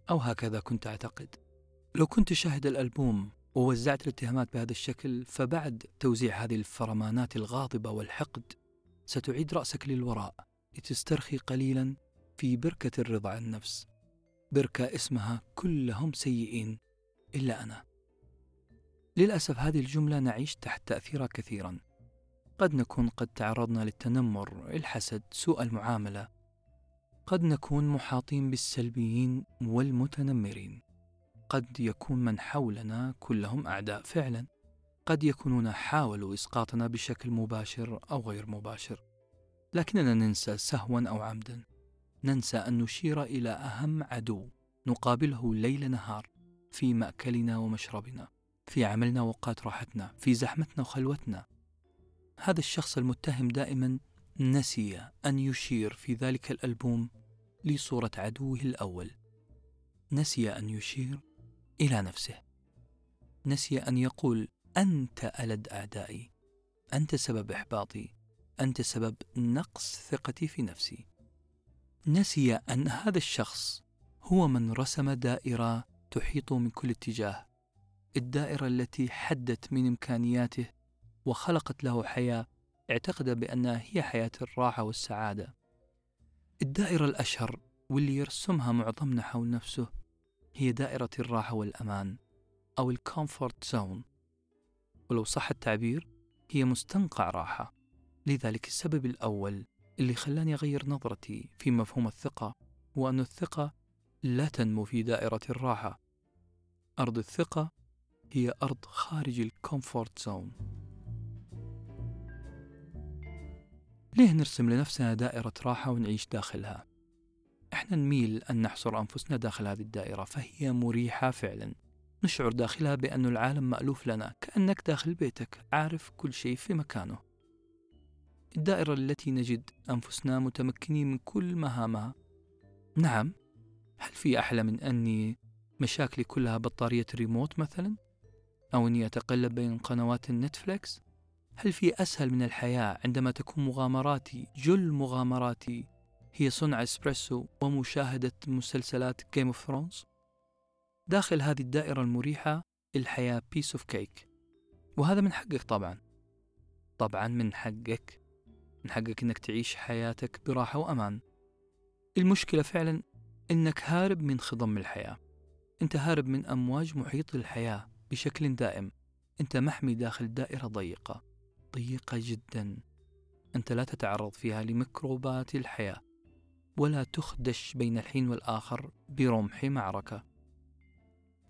أو هكذا كنت أعتقد. لو كنت شاهد الألبوم ووزعت الاتهامات بهذا الشكل فبعد توزيع هذه الفرمانات الغاضبة والحقد ستعيد رأسك للوراء. لتسترخي قليلا في بركة الرضا عن النفس. بركة اسمها كلهم سيئين إلا أنا. للأسف هذه الجملة نعيش تحت تأثيرها كثيرا. قد نكون قد تعرضنا للتنمر الحسد سوء المعاملة. قد نكون محاطين بالسلبيين والمتنمرين. قد يكون من حولنا كلهم أعداء فعلا. قد يكونون حاولوا إسقاطنا بشكل مباشر أو غير مباشر. لكننا ننسى سهوا أو عمدا. ننسى أن نشير إلى أهم عدو نقابله ليل نهار في مأكلنا ومشربنا في عملنا وأوقات راحتنا في زحمتنا وخلوتنا. هذا الشخص المتهم دائما نسي أن يشير في ذلك الألبوم لصورة عدوه الأول. نسي أن يشير إلى نفسه. نسي أن يقول أنت ألد أعدائي. أنت سبب إحباطي. أنت سبب نقص ثقتي في نفسي. نسي أن هذا الشخص هو من رسم دائرة تحيط من كل اتجاه. الدائرة التي حدت من إمكانياته وخلقت له حياة اعتقد بأنها هي حياة الراحة والسعادة. الدائرة الأشهر واللي يرسمها معظمنا حول نفسه هي دائرة الراحة والأمان أو ال comfort zone. ولو صح التعبير هي مستنقع راحة. لذلك السبب الأول اللي خلاني أغير نظرتي في مفهوم الثقة هو أن الثقة لا تنمو في دائرة الراحة. أرض الثقة هي أرض خارج ال comfort zone. ليه نرسم لنفسنا دائرة راحة ونعيش داخلها؟ إحنا نميل أن نحصر أنفسنا داخل هذه الدائرة فهي مريحة فعلا. نشعر داخلها بأن العالم مألوف لنا كأنك داخل بيتك عارف كل شيء في مكانه. الدائرة التي نجد أنفسنا متمكنين من كل مهامها نعم هل في أحلى من أني مشاكلي كلها بطارية ريموت مثلا؟ أو أني أتقلب بين قنوات النتفليكس؟ هل في أسهل من الحياة عندما تكون مغامراتي جل مغامراتي هي صنع إسبريسو ومشاهدة مسلسلات Game of Thrones؟ داخل هذه الدائرة المريحة الحياة piece of cake وهذا من حقك طبعا طبعا من حقك من حقك إنك تعيش حياتك براحة وأمان. المشكلة فعلا إنك هارب من خضم الحياة. أنت هارب من أمواج محيط الحياة بشكل دائم. أنت محمي داخل دائرة ضيقة. ضيقة جدا. أنت لا تتعرض فيها لميكروبات الحياة. ولا تخدش بين الحين والآخر برمح معركة.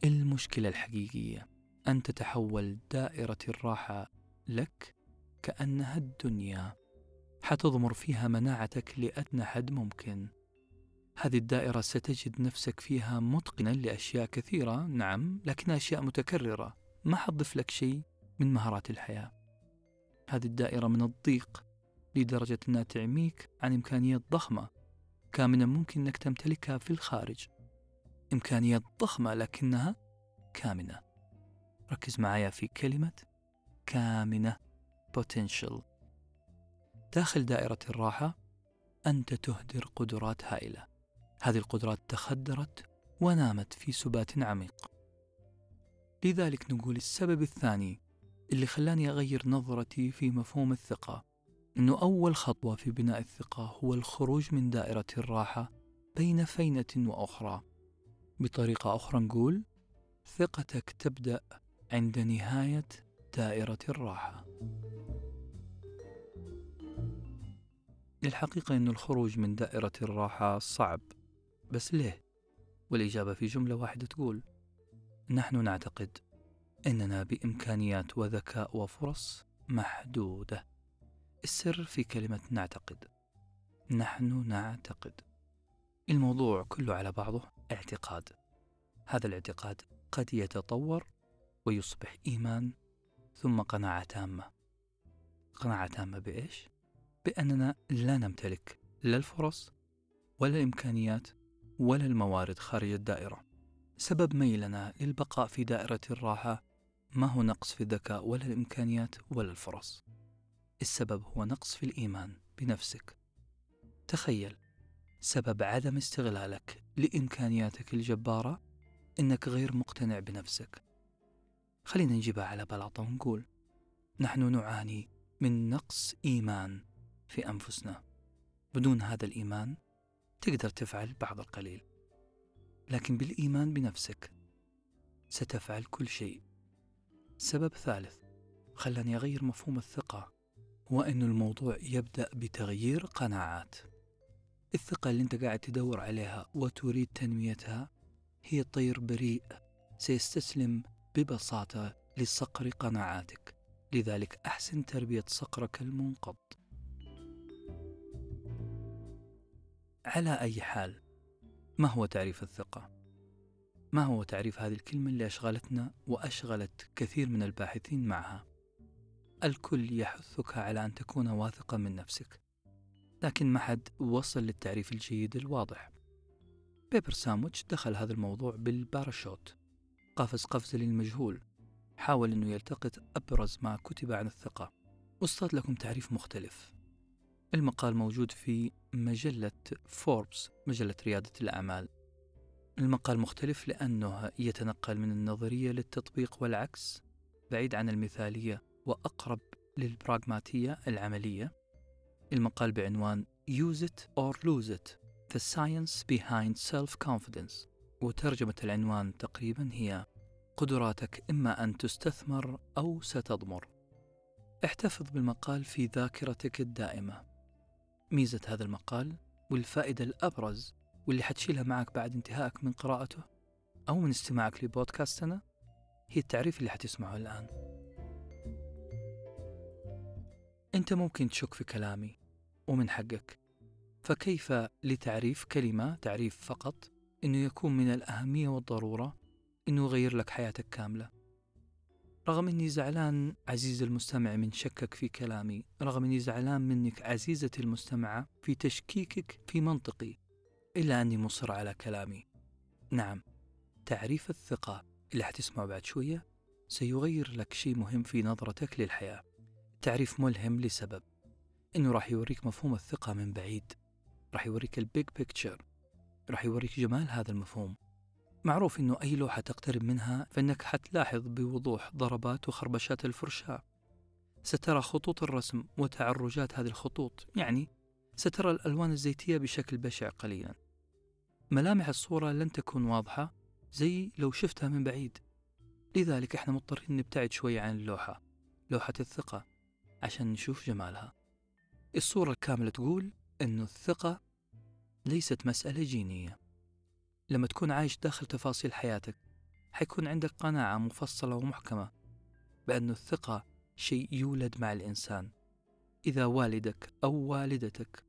المشكلة الحقيقية. أن تتحول دائرة الراحة لك كأنها الدنيا. حتضمر فيها مناعتك لأدنى حد ممكن. هذه الدائرة ستجد نفسك فيها متقنا لأشياء كثيرة نعم لكنها أشياء متكررة. ما حتضيف لك شيء من مهارات الحياة؟ هذه الدائرة من الضيق لدرجة أنها تعميك عن إمكانيات ضخمة كان من الممكن أنك تمتلكها في الخارج. إمكانيات ضخمة لكنها كامنة. ركز معايا في كلمة كامنة potential. داخل دائرة الراحة أنت تهدر قدرات هائلة. هذه القدرات تخدرت ونامت في سبات عميق. لذلك نقول السبب الثاني اللي خلاني أغير نظرتي في مفهوم الثقة. أنه أول خطوة في بناء الثقة هو الخروج من دائرة الراحة بين فينة وأخرى. بطريقة أخرى نقول ثقتك تبدأ عند نهاية دائرة الراحة. الحقيقة أن الخروج من دائرة الراحة صعب بس ليه؟ والإجابة في جملة واحدة تقول نحن نعتقد أننا بإمكانيات وذكاء وفرص محدودة. السر في كلمة نعتقد. نحن نعتقد. الموضوع كله على بعضه اعتقاد. هذا الاعتقاد قد يتطور ويصبح إيمان ثم قناعة تامة. قناعة تامة بإيش؟ بأننا لا نمتلك لا الفرص ولا الإمكانيات ولا الموارد خارج الدائرة. سبب ميلنا للبقاء في دائرة الراحة ما هو نقص في الذكاء ولا الإمكانيات ولا الفرص. السبب هو نقص في الإيمان بنفسك. تخيل سبب عدم استغلالك لإمكانياتك الجبارة إنك غير مقتنع بنفسك. خلينا نجيبها على بلاطة ونقول نحن نعاني من نقص إيمان في أنفسنا. بدون هذا الإيمان تقدر تفعل بعض القليل. لكن بالإيمان بنفسك ستفعل كل شيء. سبب ثالث خلاني أغير مفهوم الثقة هو أن الموضوع يبدأ بتغيير قناعات. الثقة اللي أنت قاعد تدور عليها وتريد تنميتها هي طير بريء سيستسلم ببساطة لصقر قناعاتك. لذلك أحسن تربية صقرك المنقض على أي حال ما هو تعريف الثقة؟ ما هو تعريف هذه الكلمة اللي أشغلتنا وأشغلت كثير من الباحثين معها؟ الكل يحثك على أن تكون واثقا من نفسك لكن ما حد وصل للتعريف الجيد الواضح. بيبر ساموتش دخل هذا الموضوع بالباراشوت. قفز قفزة للمجهول. حاول أنه يلتقط أبرز ما كتب عن الثقة. واصطاد لكم تعريف مختلف. المقال موجود في مجلة فوربس مجلة ريادة الأعمال. المقال مختلف لأنه يتنقل من النظرية للتطبيق والعكس بعيد عن المثالية وأقرب للبراغماتية العملية. المقال بعنوان Use it or lose it The Science Behind Self-Confidence. وترجمة العنوان تقريبا هي قدراتك إما أن تستثمر أو ستضمر. احتفظ بالمقال في ذاكرتك الدائمة. ميزة هذا المقال والفائدة الأبرز واللي حتشيلها معك بعد انتهائك من قراءته أو من استماعك لبودكاستنا هي التعريف اللي حتسمعه الآن. أنت ممكن تشك في كلامي ومن حقك فكيف لتعريف كلمة تعريف فقط أنه يكون من الأهمية والضرورة أنه يغير لك حياتك كاملة؟ رغم أني زعلان عزيزي المستمع من شكك في كلامي رغم أني زعلان منك عزيزتي المستمعة في تشكيكك في منطقي إلا أني مصر على كلامي. نعم تعريف الثقة. اللي حتسمعه بعد شوية؟ سيغير لك شيء مهم في نظرتك للحياة. تعريف ملهم لسبب. إنه راح يوريك مفهوم الثقة من بعيد. راح يوريك ال big picture. راح يوريك جمال هذا المفهوم. معروف إنه أي لوحة تقترب منها فإنك حتلاحظ بوضوح ضربات وخربشات الفرشاة. سترى خطوط الرسم وتعرجات هذه الخطوط يعني سترى الألوان الزيتية بشكل بشع قليلا. ملامح الصورة لن تكون واضحة زي لو شفتها من بعيد. لذلك إحنا مضطرين نبتعد شوية عن اللوحة لوحة الثقة عشان نشوف جمالها. الصورة الكاملة تقول أن الثقة ليست مسألة جينية. لما تكون عايش داخل تفاصيل حياتك حيكون عندك قناعة مفصلة ومحكمة بأن الثقة شيء يولد مع الإنسان إذا والدك أو والدتك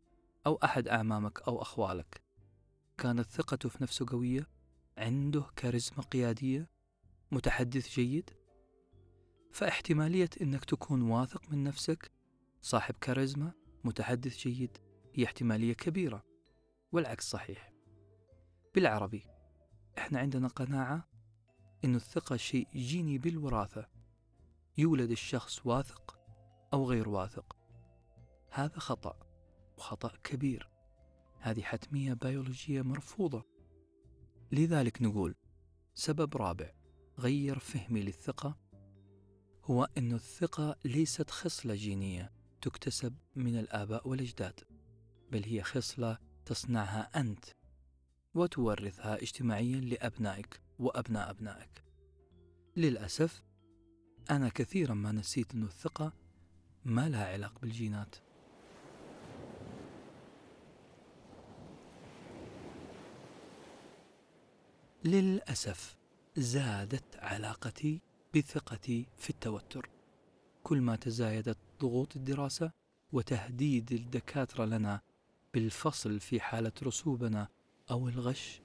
أو أحد أعمامك أو أخوالك. كانت ثقته في نفسه قوية؟ عنده كاريزما قيادية؟ متحدث جيد؟ فاحتمالية أنك تكون واثق من نفسك صاحب كاريزما متحدث جيد هي احتمالية كبيرة والعكس صحيح. بالعربي. إحنا عندنا قناعة أن الثقة شيء جيني بالوراثة. يولد الشخص واثق أو غير واثق. هذا خطأ وخطأ كبير. هذه حتمية بيولوجية مرفوضة. لذلك نقول سبب رابع غير فهمي للثقة هو أن الثقة ليست خصلة جينية تكتسب من الآباء والأجداد بل هي خصلة تصنعها أنت. وتورثها اجتماعيا لأبنائك وأبناء أبنائك. للأسف أنا كثيرا ما نسيت أن الثقة ما لها علاقة بالجينات. للأسف زادت علاقتي بثقتي في التوتر. كل ما تزايدت ضغوط الدراسة وتهديد الدكاترة لنا بالفصل في حالة رسوبنا أو الغش؟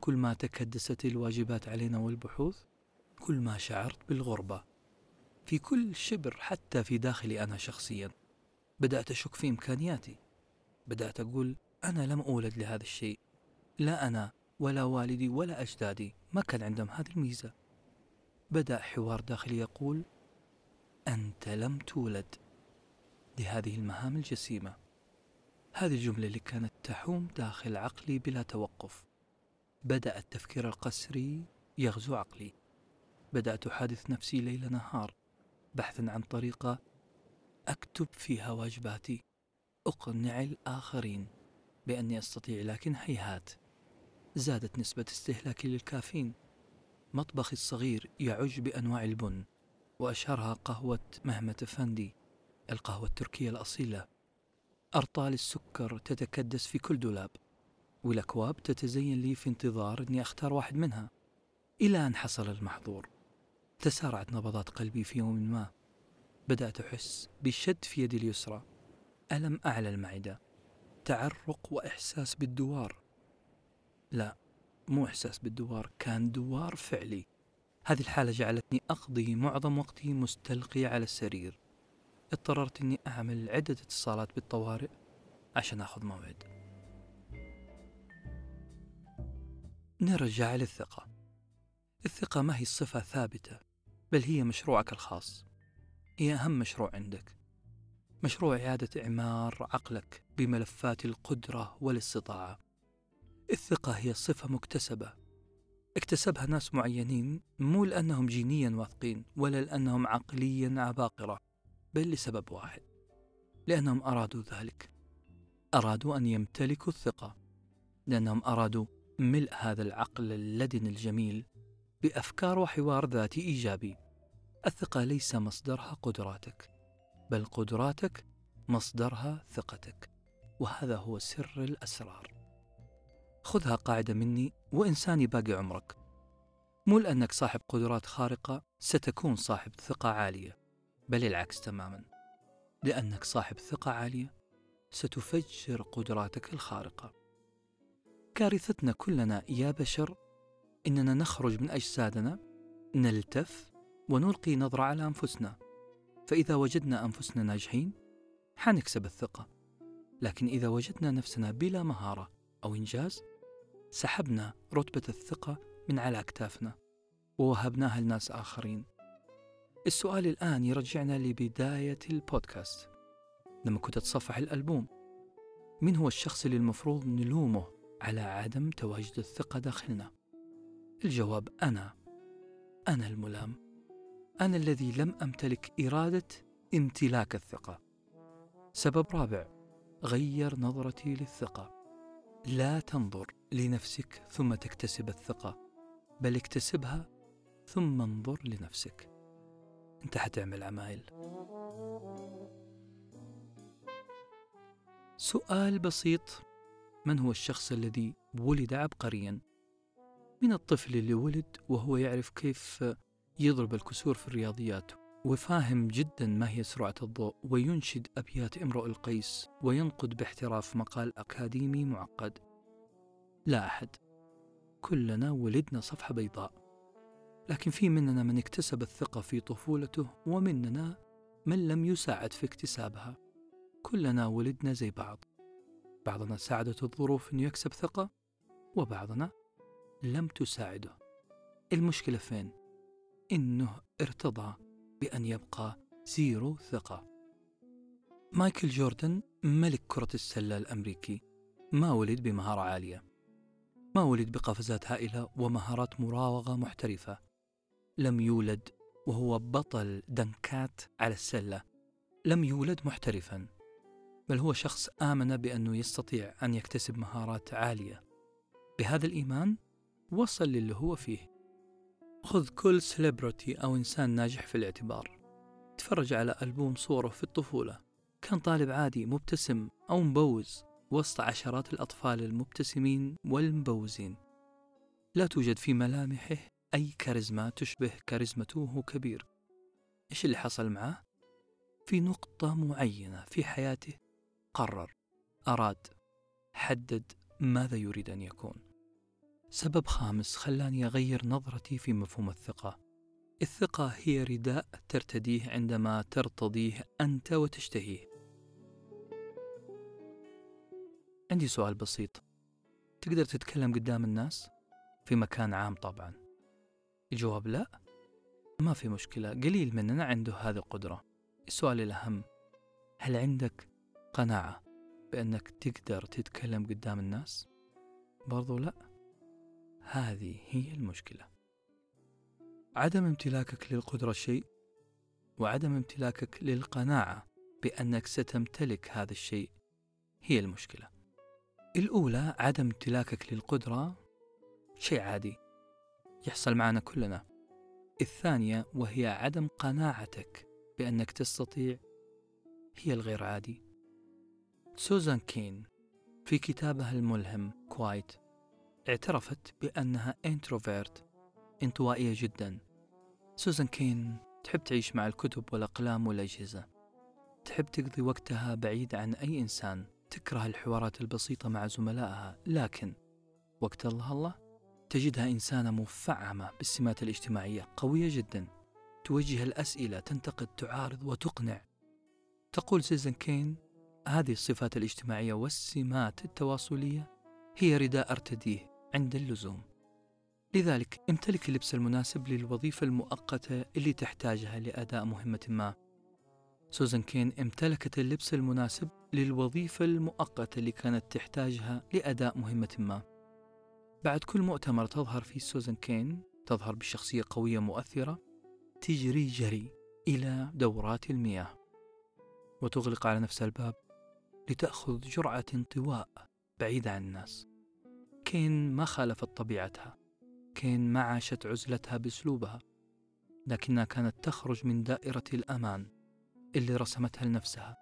كل ما تكدست الواجبات علينا والبحوث كل ما شعرت بالغربة. في كل شبر حتى في داخلي أنا شخصيا. بدأت أشك في إمكانياتي. بدأت أقول أنا لم أولد لهذا الشيء. لا أنا ولا والدي ولا أجدادي ما كان عندهم هذه الميزة. بدأ حوار داخلي يقول أنت لم تولد لهذه المهام الجسيمة. هذه الجملة اللي كانت تحوم داخل عقلي بلا توقف. بدأ التفكير القسري يغزو عقلي. بدأت أحادث نفسي ليل نهار بحثا عن طريقة أكتب فيها واجباتي. أقنع الآخرين بأني أستطيع لكن هيهات. زادت نسبة استهلاكي للكافيين. مطبخي الصغير يعج بأنواع البن وأشهرها قهوة مهمة فندي القهوة التركية الأصيلة. أرطال السكر تتكدس في كل دولاب والأكواب تتزين لي في انتظار أني أختار واحد منها. إلى أن حصل المحظور تسارعت نبضات قلبي في يوم ما. بدأت أحس بشد في يدي اليسرى. ألم أعلى المعدة تعرق وإحساس بالدوار. لا مو إحساس بالدوار كان دوار فعلي. هذه الحالة جعلتني أقضي معظم وقتي مستلقي على السرير. اضطررت أني أعمل عدة اتصالات بالطوارئ عشان أخذ موعد. نرجع للثقة. الثقة ما هي الصفة ثابتة بل هي مشروعك الخاص. هي أهم مشروع عندك. مشروع إعادة إعمار عقلك بملفات القدرة والاستطاعة. الثقة هي صفة مكتسبة. اكتسبها ناس معينين مو لأنهم جينيا واثقين ولا لأنهم عقليا عباقرة. بل لسبب واحد لأنهم أرادوا ذلك. أرادوا أن يمتلكوا الثقة لأنهم أرادوا ملء هذا العقل اللدن الجميل بأفكار وحوار ذاتي إيجابي. الثقة ليس مصدرها قدراتك بل قدراتك مصدرها ثقتك وهذا هو سر الأسرار. خذها قاعدة مني وإنساني باقي عمرك. مو لأنك صاحب قدرات خارقة ستكون صاحب ثقة عالية. بل العكس تماما لأنك صاحب ثقة عالية ستفجر قدراتك الخارقة. كارثتنا كلنا يا بشر إننا نخرج من أجسادنا، نلتف ونلقي نظرة على أنفسنا، فإذا وجدنا أنفسنا ناجحين حنكسب الثقة، لكن إذا وجدنا نفسنا بلا مهارة أو إنجاز سحبنا رتبة الثقة من على أكتافنا ووهبناها لناس آخرين. السؤال الآن يرجعنا لبداية البودكاست. لما كنت أتصفح الألبوم من هو الشخص اللي المفروض نلومه على عدم تواجد الثقة داخلنا؟ الجواب أنا. أنا الملام. أنا الذي لم أمتلك إرادة امتلاك الثقة. سبب رابع غير نظرتي للثقة. لا تنظر لنفسك ثم تكتسب الثقة بل اكتسبها ثم انظر لنفسك. انت حتعمل عمايل. سؤال بسيط. من هو الشخص الذي ولد عبقريا؟ من الطفل اللي ولد وهو يعرف كيف يضرب الكسور في الرياضيات وفاهم جدا ما هي سرعة الضوء وينشد أبيات امرؤ القيس وينقد باحتراف مقال أكاديمي معقد. لا أحد. كلنا ولدنا صفحة بيضاء. لكن في مننا من اكتسب الثقة في طفولته ومننا من لم يساعد في اكتسابها. كلنا ولدنا زي بعض. بعضنا ساعدته الظروف أنه يكسب ثقة وبعضنا لم تساعده. المشكلة فين؟ إنه ارتضى بأن يبقى زيرو ثقة. مايكل جوردن ملك كرة السلة الأمريكي ما ولد بمهارة عالية. ما ولد بقفزات هائلة ومهارات مراوغة محترفة. لم يولد وهو بطل دنكات على السلة. لم يولد محترفا بل هو شخص آمن بأنه يستطيع أن يكتسب مهارات عالية. بهذا الإيمان وصل للي هو فيه. خذ كل سليبرتي أو إنسان ناجح في الاعتبار. تفرج على ألبوم صورة في الطفولة. كان طالب عادي مبتسم أو مبوز وسط عشرات الأطفال المبتسمين والمبوزين. لا توجد في ملامحه أي كاريزما تشبه كاريزمته كبير. إيش اللي حصل معه؟ في نقطة معينة في حياته قرر أراد حدد ماذا يريد أن يكون. سبب خامس خلاني أغير نظرتي في مفهوم الثقة. الثقة هي رداء ترتديه عندما ترتضيه أنت وتشتهيه. عندي سؤال بسيط. تقدر تتكلم قدام الناس؟ في مكان عام طبعا. الجواب لا. ما في مشكلة قليل مننا عنده هذه القدرة. السؤال الأهم هل عندك قناعة بأنك تقدر تتكلم قدام الناس؟ برضو لا. هذه هي المشكلة. عدم امتلاكك للقدرة شيء وعدم امتلاكك للقناعة بأنك ستمتلك هذا الشيء هي المشكلة. الأولى عدم امتلاكك للقدرة شيء عادي. يحصل معنا كلنا. الثانية وهي عدم قناعتك بأنك تستطيع هي الغير عادي. سوزان كين في كتابها الملهم Quiet اعترفت بأنها introvert انطوائية جدا. سوزان كين تحب تعيش مع الكتب والأقلام والأجهزة. تحب تقضي وقتها بعيد عن أي إنسان تكره الحوارات البسيطة مع زملائها. لكن وقت الله الله تجدها إنسانة مفعمة بالسمات الاجتماعية قوية جدا. توجه الأسئلة تنتقد تعارض وتقنع. تقول سوزان كين هذه الصفات الاجتماعية والسمات التواصلية هي رداء أرتديه عند اللزوم. لذلك امتلك اللبس المناسب للوظيفة المؤقتة اللي تحتاجها لأداء مهمة ما. سوزان كين امتلكت اللبس المناسب للوظيفة المؤقتة اللي كانت تحتاجها لأداء مهمة ما. بعد كل مؤتمر تظهر فيه سوزان كين تظهر بشخصية قوية مؤثرة تجري جري إلى دورات المياه. وتغلق على نفسها الباب لتأخذ جرعة انطواء بعيدة عن الناس. كين ما خالفت طبيعتها. كين ما عاشت عزلتها بأسلوبها. لكنها كانت تخرج من دائرة الأمان اللي رسمتها لنفسها.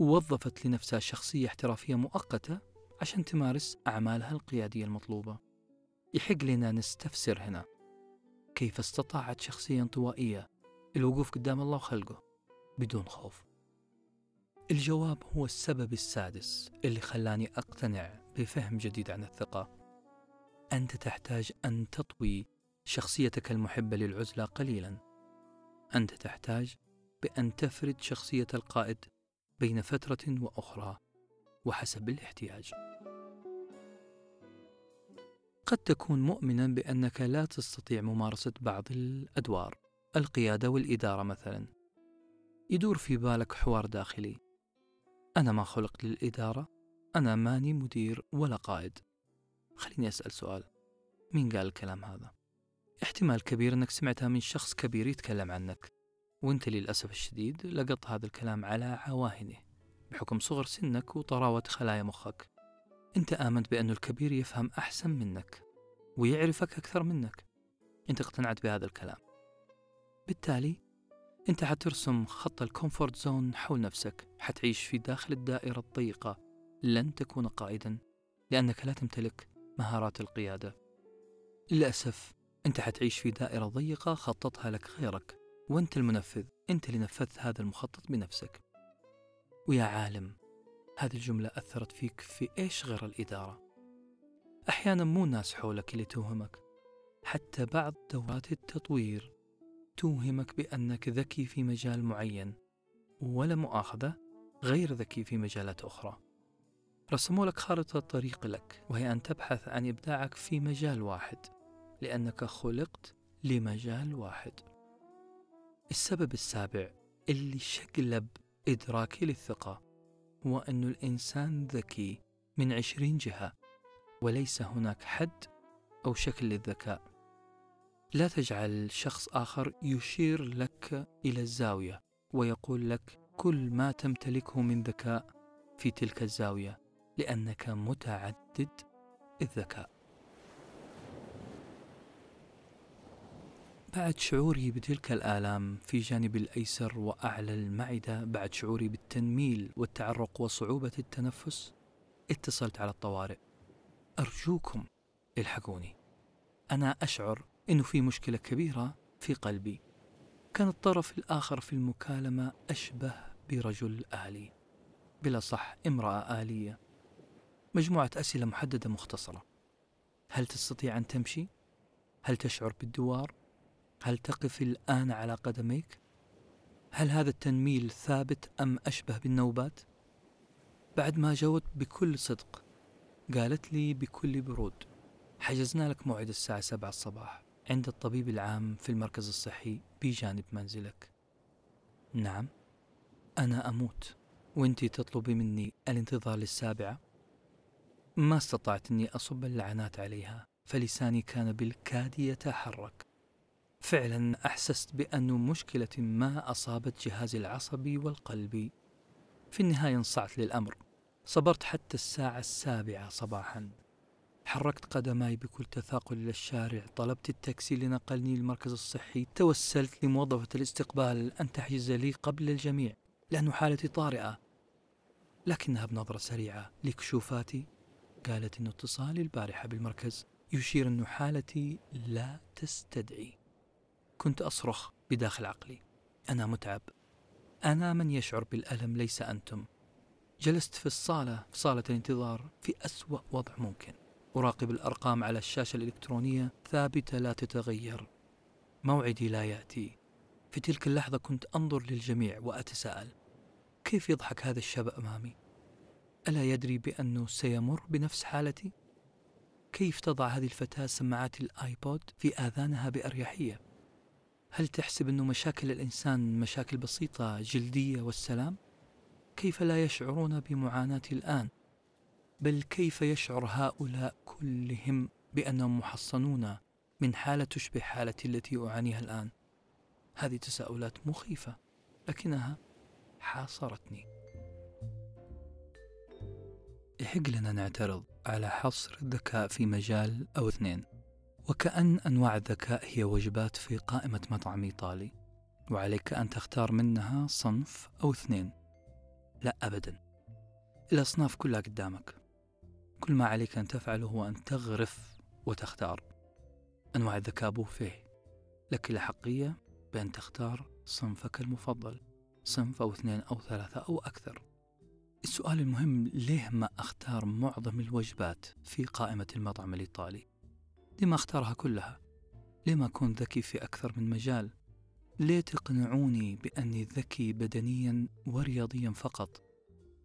ووظفت لنفسها شخصية احترافية مؤقتة عشان تمارس أعمالها القيادية المطلوبة. يحق لنا نستفسر هنا. كيف استطاعت شخصية انطوائية الوقوف قدام الله وخلقه بدون خوف؟ الجواب هو السبب السادس اللي خلاني أقتنع بفهم جديد عن الثقة. أنت تحتاج أن تطوي شخصيتك المحبة للعزلة قليلا. أنت تحتاج بأن تفرد شخصية القائد بين فترة وأخرى وحسب الاحتياج. قد تكون مؤمنا بأنك لا تستطيع ممارسة بعض الأدوار. القيادة والإدارة مثلا. يدور في بالك حوار داخلي. أنا ما خلقت للإدارة. أنا ماني مدير ولا قائد. خليني أسأل سؤال. مين قال الكلام هذا؟ احتمال كبير أنك سمعتها من شخص كبير يتكلم عنك. وأنت للأسف الشديد لقط هذا الكلام على عواهنه. بحكم صغر سنك وطراوة خلايا مخك. أنت آمنت بأن الكبير يفهم أحسن منك ويعرفك أكثر منك. أنت اقتنعت بهذا الكلام. بالتالي أنت حترسم خط ال comfort zone حول نفسك حتعيش في داخل الدائرة الضيقة. لن تكون قائدا لأنك لا تمتلك مهارات القيادة. للأسف أنت حتعيش في دائرة ضيقة خططها لك غيرك وأنت المنفذ. أنت اللي نفذت هذا المخطط بنفسك. ويا عالم هذه الجملة أثرت فيك في إيش غير الإدارة؟ أحيانا مو الناس حولك اللي توهمك حتى بعض دورات التطوير توهمك بأنك ذكي في مجال معين ولا مؤاخذة غير ذكي في مجالات أخرى. رسموا لك خارطة طريق لك وهي أن تبحث عن إبداعك في مجال واحد لأنك خلقت لمجال واحد. السبب السابع اللي شقلب إدراكي للثقة. هو أن الإنسان ذكي من عشرين جهة وليس هناك حد أو شكل للذكاء. لا تجعل شخص آخر يشير لك إلى الزاوية ويقول لك كل ما تمتلكه من ذكاء في تلك الزاوية لأنك متعدد الذكاء. بعد شعوري بتلك الآلام في جانب الأيسر وأعلى المعدة بعد شعوري بالتنميل والتعرق وصعوبة التنفس؟ اتصلت على الطوارئ. أرجوكم إلحقوني. أنا أشعر أنه في مشكلة كبيرة في قلبي. كان الطرف الآخر في المكالمة أشبه برجل آلي. بلا صح امرأة آلية. مجموعة أسئلة محددة مختصرة. هل تستطيع أن تمشي؟ هل تشعر بالدوار؟ هل تقف الآن على قدميك؟ هل هذا التنميل ثابت أم أشبه بالنوبات؟ بعد ما جاوبت بكل صدق قالت لي بكل برود حجزنا لك موعد الساعة سبعة الصباح عند الطبيب العام في المركز الصحي بجانب منزلك نعم أنا أموت وانتي تطلبي مني الانتظار للسابعة ما استطعت أني أصب اللعنات عليها فلساني كان بالكاد يتحرك فعلا أحسست بأن مشكلة ما أصابت جهازي العصبي والقلبي في النهاية انصعت للأمر. صبرت حتى الساعة السابعة صباحا. حركت قدماي بكل تثاقل إلى الشارع. طلبت التاكسي لنقلني للمركز الصحي. توسلت لموظفة الاستقبال. أن تحجز لي قبل الجميع. لأن حالتي طارئة. لكنها بنظرة سريعة. لكشوفاتي. قالت أن اتصالي البارحة بالمركز. يشير أن حالتي لا تستدعي. كنت أصرخ بداخل عقلي أنا متعب أنا من يشعر بالألم ليس أنتم جلست في الصالة في صالة الانتظار في أسوأ وضع ممكن أراقب الأرقام على الشاشة الإلكترونية ثابتة لا تتغير موعدي لا يأتي في تلك اللحظة كنت أنظر للجميع وأتساءل كيف يضحك هذا الشاب أمامي؟ ألا يدري بأنه سيمر بنفس حالتي؟ كيف تضع هذه الفتاة سماعات الآيبود في آذانها بأريحية؟ هل تحسب أن مشاكل الإنسان مشاكل بسيطة جلدية والسلام؟ كيف لا يشعرون بمعاناتي الآن؟ بل كيف يشعر هؤلاء كلهم بأنهم محصنون من حالة تشبه حالتي التي أعانيها الآن؟ هذه تساؤلات مخيفة لكنها حاصرتني يحق لنا نعترض على حصر الذكاء في مجال أو اثنين وكأن أنواع الذكاء هي وجبات في قائمة مطعم إيطالي وعليك أن تختار منها صنف أو اثنين. لا أبدا. الأصناف كلها قدامك. كل ما عليك أن تفعله هو أن تغرف وتختار. أنواع الذكاء بوفيه لك الأحقية بأن تختار صنفك المفضل صنف أو اثنين أو ثلاثة أو أكثر. السؤال المهم ليه ما أختار معظم الوجبات في قائمة المطعم الإيطالي؟ ليه ما أختارها كلها؟ ليه ما أكون ذكي في أكثر من مجال؟ ليه تقنعوني بأني ذكي بدنيا ورياضيا فقط؟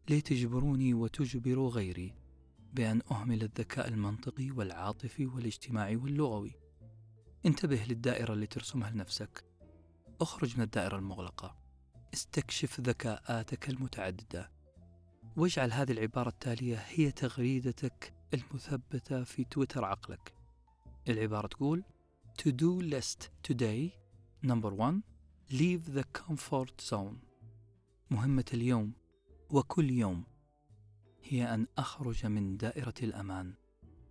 ليه تجبروني وتجبروا غيري بأن أهمل الذكاء المنطقي والعاطفي والاجتماعي واللغوي؟ انتبه للدائرة اللي ترسمها لنفسك اخرج من الدائرة المغلقة استكشف ذكاءاتك المتعددة واجعل هذه العبارة التالية هي تغريدتك المثبتة في تويتر عقلك العبارة تقول To do list today Number one Leave the comfort zone. مهمة اليوم وكل يوم هي أن أخرج من دائرة الأمان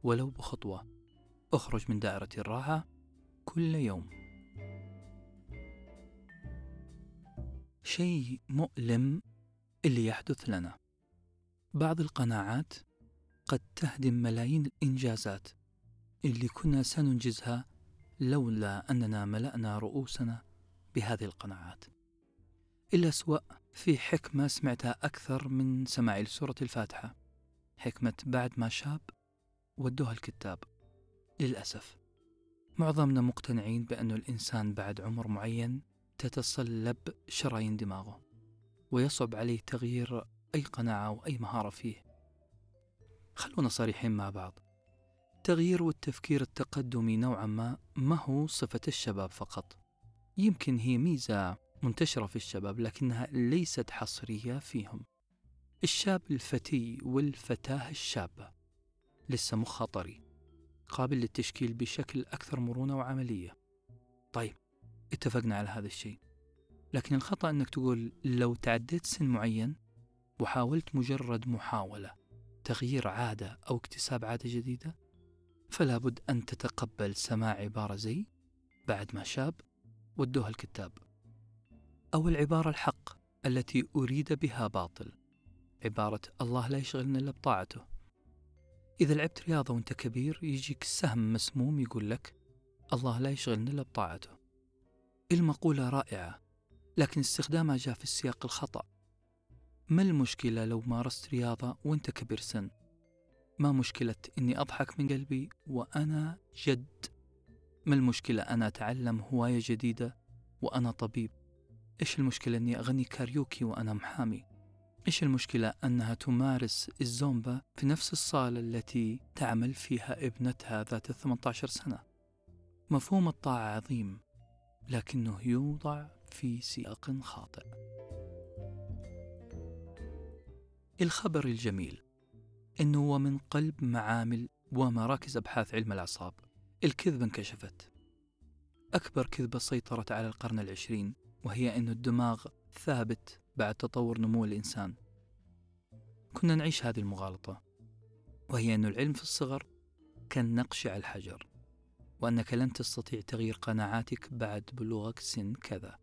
ولو بخطوة. أخرج من دائرة الراحة كل يوم. شيء مؤلم اللي يحدث لنا. بعض القناعات قد تهدم ملايين الإنجازات اللي كنا سننجزها لولا أننا ملأنا رؤوسنا بهذه القناعات. إلا سواء في حكمة سمعتها أكثر من سماعي لسورة الفاتحة. حكمة بعد ما شاب ودوها الكتاب. للأسف معظمنا مقتنعين بأن الإنسان بعد عمر معين تتصلب شرايين دماغه ويصعب عليه تغيير أي قناعة أو أي مهارة فيه. خلونا صريحين مع بعض. التغيير والتفكير التقدمي نوعا ما ما هو صفة الشباب فقط؟ يمكن هي ميزة منتشرة في الشباب لكنها ليست حصرية فيهم. الشاب الفتي والفتاة الشابة لسه مخها طري قابل للتشكيل بشكل أكثر مرونة وعملية. طيب اتفقنا على هذا الشيء. لكن الخطأ أنك تقول لو تعديت سن معين وحاولت مجرد محاولة تغيير عادة أو اكتساب عادة جديدة فلا بد أن تتقبل سماع عبارة زي بعد ما شاب ودوها الكتاب أو العبارة الحق التي أريد بها باطل عبارة الله لا يشغلنا إلا بطاعته. إذا لعبت رياضة وأنت كبير يجيك سهم مسموم يقول لك الله لا يشغلنا إلا بطاعته. المقولة رائعة لكن استخدامها جاء في السياق الخطأ. ما المشكلة لو مارست رياضة وأنت كبير سن؟ ما مشكلة إني أضحك من قلبي وأنا جد؟ ما المشكلة؟ أنا أتعلم هواية جديدة وأنا طبيب. إيش المشكلة؟ إني أغني كاريوكي وأنا محامي. إيش المشكلة؟ أنها تمارس الزومبا في نفس الصالة التي تعمل فيها ابنتها ذات 18 سنة. مفهوم الطاعة عظيم لكنه يوضع في سياق خاطئ. الخبر الجميل. انه هو من قلب معامل ومراكز أبحاث علم الأعصاب. الكذبة انكشفت. أكبر كذبة سيطرت على القرن العشرين وهي إن الدماغ ثابت بعد تطور نمو الإنسان. كنا نعيش هذه المغالطة وهي إن العلم في الصغر كالنقش على الحجر وأنك لن تستطيع تغيير قناعاتك بعد بلوغك سن كذا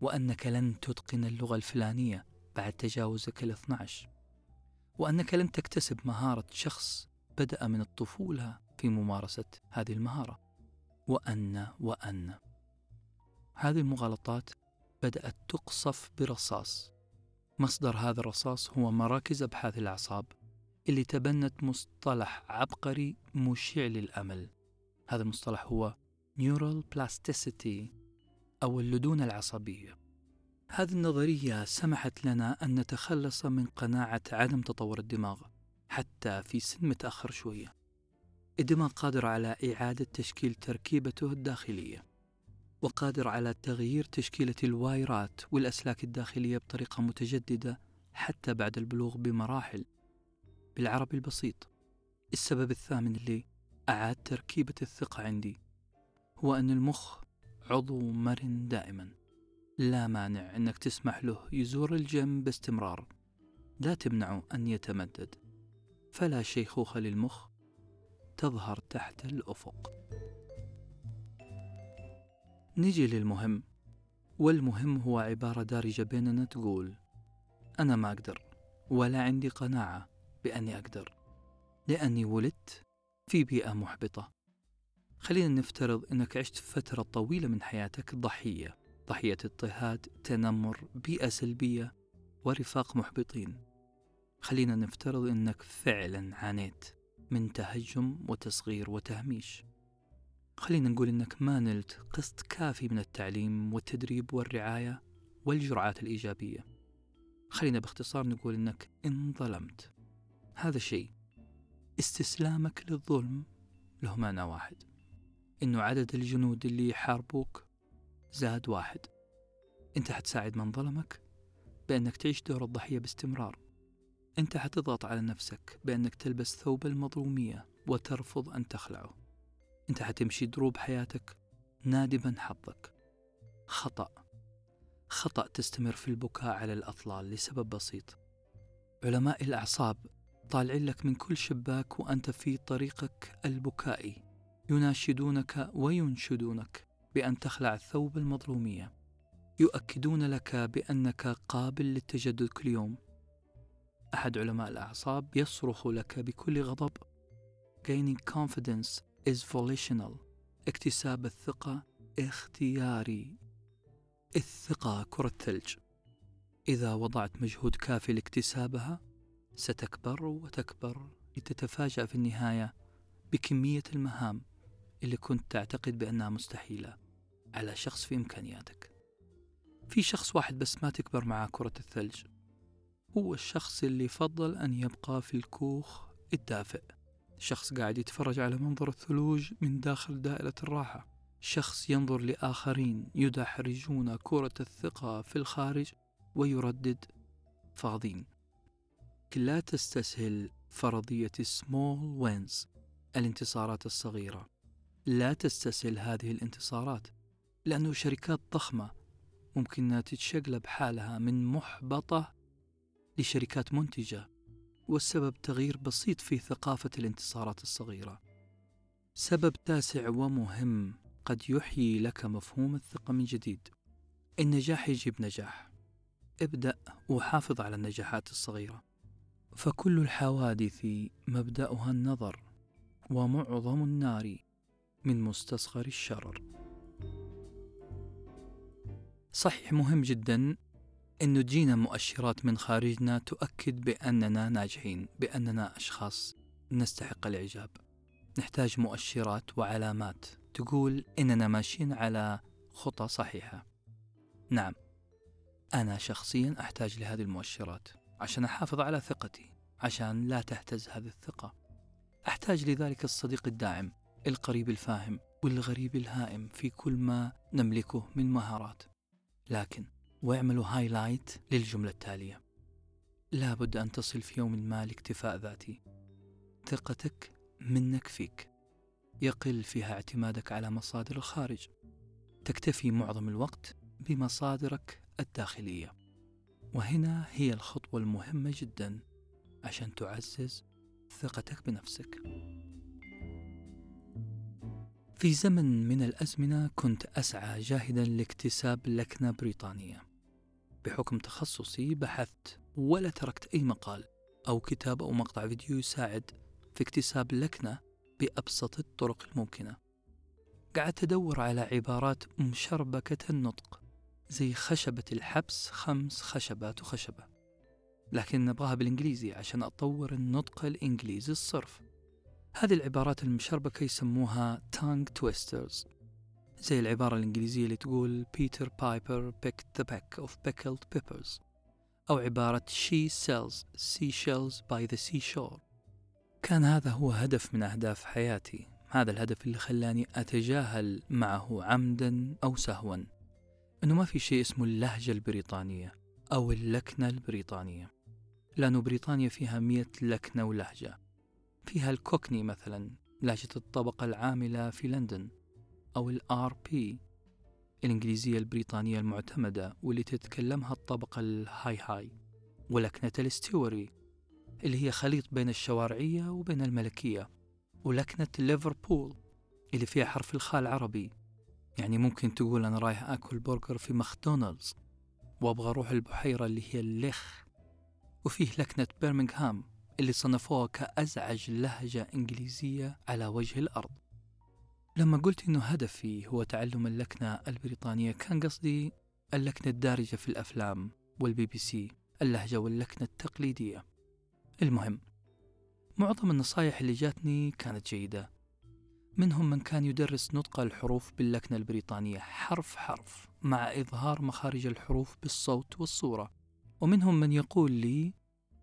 وأنك لن تتقن اللغة الفلانية بعد تجاوزك ال 12 وأنك لن تكتسب مهارة شخص بدأ من الطفولة في ممارسة هذه المهارة. وأن وأن. هذه المغالطات بدأت تقصف برصاص. مصدر هذا الرصاص هو مراكز أبحاث الأعصاب اللي تبنت مصطلح عبقري مشع للأمل. هذا المصطلح هو Neural Plasticity أو اللدونة العصبية. هذه النظرية سمحت لنا أن نتخلص من قناعة عدم تطور الدماغ حتى في سن متأخر شوية. الدماغ قادر على إعادة تشكيل تركيبته الداخلية وقادر على تغيير تشكيلة الوايرات والأسلاك الداخلية بطريقة متجددة حتى بعد البلوغ بمراحل. بالعربي البسيط السبب الثامن اللي أعاد تركيبة الثقة عندي هو أن المخ عضو مرن دائما. لا مانع أنك تسمح له يزور الجيم باستمرار. لا تمنعه أن يتمدد. فلا شيخوخة للمخ تظهر تحت الأفق. نجي للمهم. والمهم هو عبارة دارجة بيننا تقول أنا ما أقدر ولا عندي قناعة بأني أقدر. لأني ولدت في بيئة محبطة. خلينا نفترض أنك عشت فترة طويلة من حياتك ضحية. ضحية اضطهاد تنمر بيئة سلبية ورفاق محبطين. خلينا نفترض أنك فعلا عانيت من تهجم وتصغير وتهميش. خلينا نقول أنك ما نلت قسط كافي من التعليم والتدريب والرعاية والجرعات الإيجابية. خلينا باختصار نقول أنك انظلمت. هذا شيء استسلامك للظلم له معنى واحد. إنه عدد الجنود اللي يحاربوك زاد واحد. أنت حتساعد من ظلمك بأنك تعيش دور الضحية باستمرار. أنت حتضغط على نفسك بأنك تلبس ثوب المظلومية وترفض أن تخلعه. أنت حتمشي دروب حياتك نادبا حظك. خطأ. خطأ تستمر في البكاء على الأطلال لسبب بسيط. علماء الأعصاب طالعين لك من كل شباك وأنت في طريقك البكائي. يناشدونك وينشدونك. بأن تخلع ثوب المظلومية. يؤكدون لك بأنك قابل للتجدد كل يوم. أحد علماء الأعصاب يصرخ لك بكل غضب. Gaining confidence is volitional. اكتساب الثقة اختياري. الثقة كرة ثلج إذا وضعت مجهود كافي لاكتسابها ستكبر وتكبر لتتفاجأ في النهاية بكمية المهام. اللي كنت تعتقد بأنها مستحيلة على شخص في إمكانياتك. في شخص واحد بس ما تكبر معاه كرة الثلج. هو الشخص اللي يفضل أن يبقى في الكوخ الدافئ. شخص قاعد يتفرج على منظر الثلوج من داخل دائرة الراحة. شخص ينظر لآخرين يدحرجون كرة الثقة في الخارج ويردد فاضين لا تستسهل فرضية small wins الانتصارات الصغيرة. لا تستسهل هذه الانتصارات لأنه شركات ضخمة ممكن أنها تتشقلب حالها من محبطة لشركات منتجة والسبب تغيير بسيط في ثقافة الانتصارات الصغيرة. سبب تاسع ومهم قد يحيي لك مفهوم الثقة من جديد النجاح يجيب نجاح. ابدأ وحافظ على النجاحات الصغيرة. فكل الحوادث مبدأها النظر ومعظم النار من مستصغر الشرر. صحيح مهم جدا أنه تجينا مؤشرات من خارجنا تؤكد بأننا ناجحين بأننا أشخاص نستحق الإعجاب. نحتاج مؤشرات وعلامات تقول إننا ماشيين على خطى صحيحة. نعم أنا شخصيا أحتاج لهذه المؤشرات عشان أحافظ على ثقتي عشان لا تهتز هذه الثقة. أحتاج لذلك الصديق الداعم القريب الفاهم والغريب الهائم في كل ما نملكه من مهارات. لكن واعملوا هايلايت للجملة التالية. لابد أن تصل في يوم ما لاكتفاء ذاتي. ثقتك منك فيك. يقل فيها اعتمادك على مصادر الخارج. تكتفي معظم الوقت بمصادرك الداخلية. وهنا هي الخطوة المهمة جدا عشان تعزز ثقتك بنفسك. في زمن من الأزمنة كنت أسعى جاهدا لاكتساب لكنة بريطانية. بحكم تخصصي بحثت ولا تركت أي مقال أو كتاب أو مقطع فيديو يساعد في اكتساب لكنة بأبسط الطرق الممكنة. قعدت أدور على عبارات مشربكة النطق زي خشبة الحبس خمس خشبات وخشبة لكن نبغاها بالإنجليزي عشان أطور النطق الإنجليزي الصرف. هذه العبارات المشربكة يسموها tongue twisters زي العبارة الإنجليزية اللي تقول Peter Piper picked the peck of pickled peppers. أو عبارة she sells seashells by the seashore. كان هذا هو هدف من أهداف حياتي. هذا الهدف اللي خلاني أتجاهل معه عمدا أو سهوا. أنه ما في شيء اسمه اللهجة البريطانية أو اللكنة البريطانية. لأنه بريطانيا فيها مئة لكنة ولهجة. فيها الكوكني مثلا لهجة الطبقة العاملة في لندن أو الآر بي الإنجليزية البريطانية المعتمدة واللي تتكلمها الطبقة ال high high ولكنة ال Estuary اللي هي خليط بين الشوارعية وبين الملكية ولكنة ليفربول اللي فيها حرف الخاء العربي. يعني ممكن تقول أنا رايح آكل برجر في ماكدونالدز وأبغى أروح البحيرة اللي هي الليخ وفيه لكنة برمنغهام اللي صنفوها كأزعج لهجة إنجليزية على وجه الأرض. لما قلت إنه هدفي هو تعلم اللكنة البريطانية كان قصدي اللكنة الدارجة في الأفلام والبي بي سي اللهجة واللكنة التقليدية. المهم معظم النصايح اللي جاتني كانت جيدة. منهم من كان يدرس نطق الحروف باللكنة البريطانية حرف حرف مع إظهار مخارج الحروف بالصوت والصورة. ومنهم من يقول لي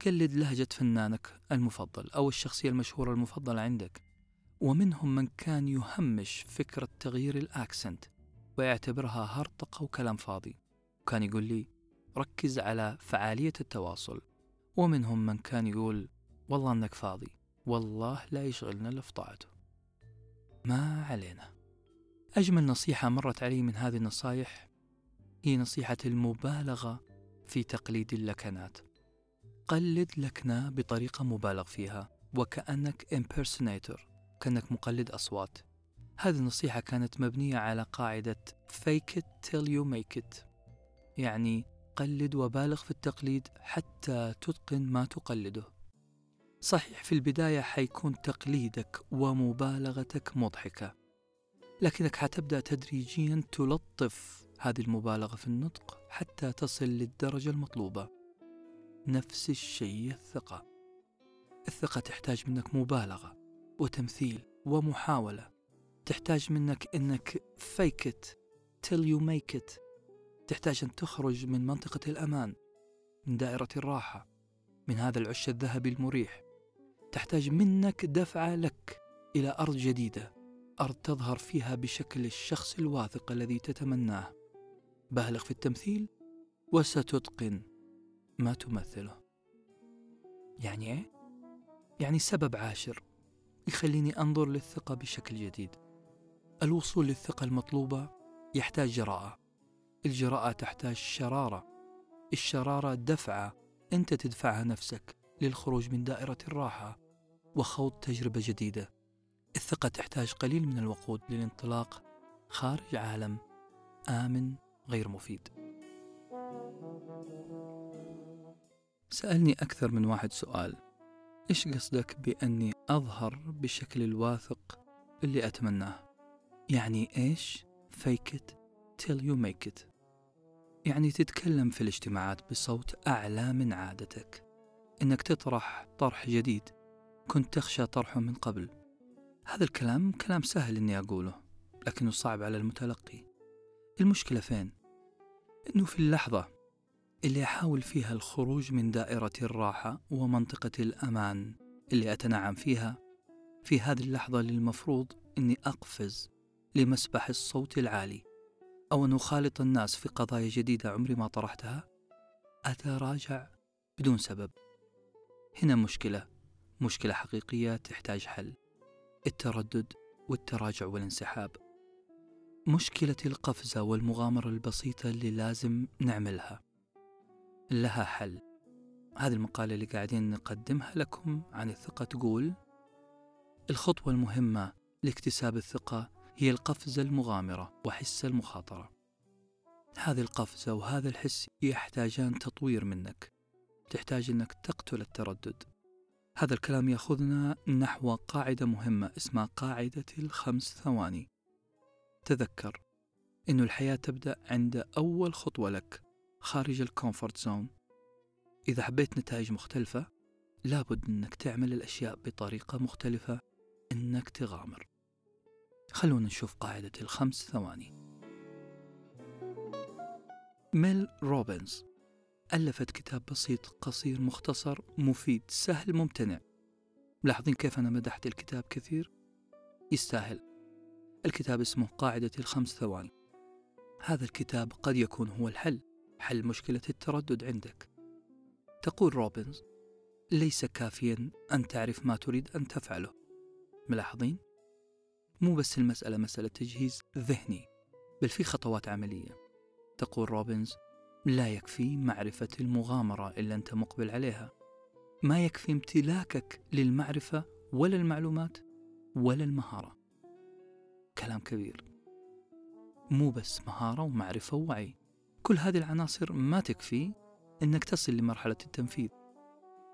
قلد لهجة فنانك المفضل أو الشخصية المشهورة المفضلة عندك. ومنهم من كان يهمش فكرة تغيير الأكسنت ويعتبرها هرطقة وكلام فاضي. وكان يقول لي ركز على فعالية التواصل. ومنهم من كان يقول والله أنك فاضي. والله لا يشغلنا إلا في طاعته. ما علينا. أجمل نصيحة مرت علي من هذه النصايح هي نصيحة المبالغة في تقليد اللكنات. قلد لكنة بطريقة مبالغ فيها وكأنك impersonator كأنك مقلد أصوات. هذه النصيحة كانت مبنية على قاعدة fake it till you make it يعني قلد وبالغ في التقليد حتى تتقن ما تقلده. صحيح في البداية حيكون تقليدك ومبالغتك مضحكة لكنك حتبدأ تدريجيا تلطف هذه المبالغة في النطق حتى تصل للدرجة المطلوبة. نفس الشيء الثقة. الثقة تحتاج منك مبالغة وتمثيل ومحاولة. تحتاج منك إنك fake it till you make it. تحتاج أن تخرج من منطقة الأمان من دائرة الراحة من هذا العش الذهبي المريح. تحتاج منك دفعة لك إلى أرض جديدة أرض تظهر فيها بشكل الشخص الواثق الذي تتمناه. بالغ في التمثيل وستتقن. ما تمثله. يعني إيه؟ يعني سبب عاشر يخليني أنظر للثقة بشكل جديد. الوصول للثقة المطلوبة يحتاج جراءة. الجراءة تحتاج شرارة. الشرارة دفعة أنت تدفعها نفسك للخروج من دائرة الراحة وخوض تجربة جديدة. الثقة تحتاج قليل من الوقود للانطلاق خارج عالم آمن غير مفيد. سألني أكثر من واحد سؤال. إيش قصدك بأني أظهر بالشكل الواثق اللي أتمناه؟ يعني إيش؟ Fake it till you make it. يعني تتكلم في الاجتماعات بصوت أعلى من عادتك. إنك تطرح طرح جديد. كنت تخشى طرحه من قبل. هذا الكلام كلام سهل إني أقوله لكنه صعب على المتلقي. المشكلة فين؟ إنه في اللحظة اللي أحاول فيها الخروج من دائرة الراحة ومنطقة الأمان اللي أتنعم فيها. في هذه اللحظة اللي المفروض أني أقفز لمسبح الصوت العالي أو أن أخالط الناس في قضايا جديدة عمري ما طرحتها. أتراجع بدون سبب. هنا مشكلة مشكلة حقيقية تحتاج حل. التردد والتراجع والانسحاب. مشكلة القفزة والمغامرة البسيطة اللي لازم نعملها. لها حل. هذه المقالة اللي قاعدين نقدمها لكم عن الثقة تقول الخطوة المهمة لاكتساب الثقة هي القفزة المغامرة وحس المخاطرة. هذه القفزة وهذا الحس يحتاجان تطوير منك. تحتاج أنك تقتل التردد. هذا الكلام يأخذنا نحو قاعدة مهمة اسمها قاعدة الخمس ثواني. تذكر أن الحياة تبدأ عند أول خطوة لك. خارج ال comfort zone. إذا حبيت نتائج مختلفة لابد أنك تعمل الأشياء بطريقة مختلفة أنك تغامر. خلونا نشوف قاعدة الخمس ثواني. ميل روبنز ألفت كتاب بسيط قصير مختصر مفيد سهل ممتنع. ملاحظين كيف أنا مدحت الكتاب كثير؟ يستاهل. الكتاب اسمه قاعدة الخمس ثواني. هذا الكتاب قد يكون هو الحل. حل مشكلة التردد عندك. تقول روبنز ليس كافيا أن تعرف ما تريد أن تفعله. ملاحظين؟ مو بس المسألة مسألة تجهيز ذهني بل في خطوات عملية. تقول روبنز لا يكفي معرفة المغامرة اللي أنت مقبل عليها. ما يكفي امتلاكك للمعرفة ولا المعلومات ولا المهارة. كلام كبير. مو بس مهارة ومعرفة ووعي. كل هذه العناصر ما تكفي إنك تصل لمرحلة التنفيذ.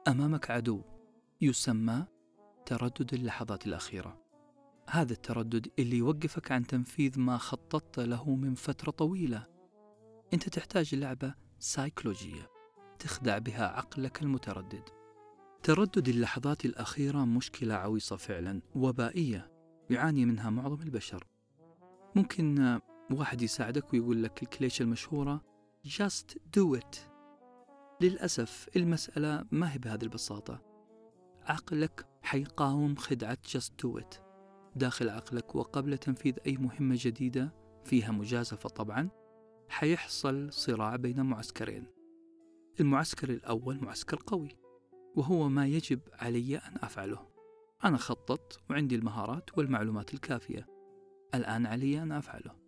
أمامك عدو يسمى تردد اللحظات الأخيرة. هذا التردد اللي يوقفك عن تنفيذ ما خططت له من فترة طويلة. أنت تحتاج لعبة سايكولوجية تخدع بها عقلك المتردد. تردد اللحظات الأخيرة مشكلة عويصة فعلا وبائية يعاني منها معظم البشر. ممكن واحد يساعدك ويقول لك الكليشة المشهورة just do it. للأسف المسألة ما هي بهذه البساطة. عقلك حيقاوم خدعة just do it. داخل عقلك وقبل تنفيذ أي مهمة جديدة فيها مجازفة طبعا حيحصل صراع بين معسكرين. المعسكر الأول معسكر قوي وهو ما يجب علي أن أفعله. أنا خططت وعندي المهارات والمعلومات الكافية. الآن علي أن أفعله.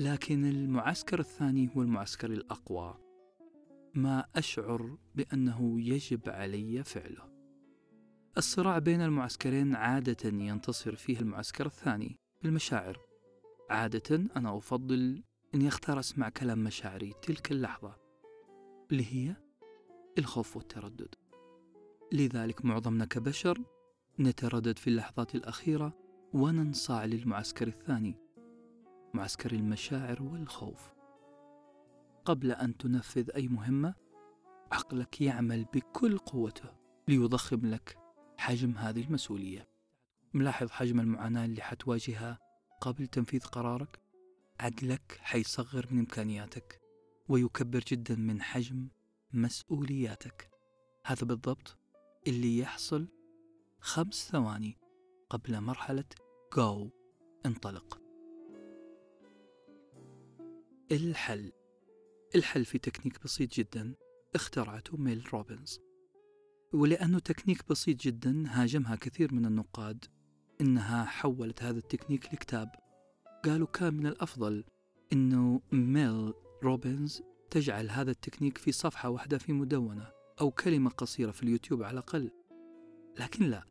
لكن المعسكر الثاني هو المعسكر الأقوى. ما أشعر بأنه يجب علي فعله. الصراع بين المعسكرين عادة ينتصر فيه المعسكر الثاني بالمشاعر عادة أنا أفضل أني أختار أسمع كلام مشاعري تلك اللحظة اللي هي الخوف والتردد. لذلك معظمنا كبشر نتردد في اللحظات الأخيرة وننصاع للمعسكر الثاني. معسكر المشاعر والخوف. قبل أن تنفذ أي مهمة عقلك يعمل بكل قوته ليضخم لك حجم هذه المسؤولية. ملاحظ حجم المعاناة اللي حتواجهها قبل تنفيذ قرارك؟ عقلك حيصغر من إمكانياتك ويكبر جدا من حجم مسؤولياتك. هذا بالضبط اللي يحصل خمس ثواني قبل مرحلة جو انطلق. الحل. الحل في تكنيك بسيط جدا اخترعته ميل روبنز. ولأنه تكنيك بسيط جدا هاجمها كثير من النقاد. إنها حولت هذا التكنيك لكتاب. قالوا كان من الأفضل إنه ميل روبنز تجعل هذا التكنيك في صفحة واحدة في مدونة أو كلمة قصيرة في اليوتيوب على الأقل. لكن لا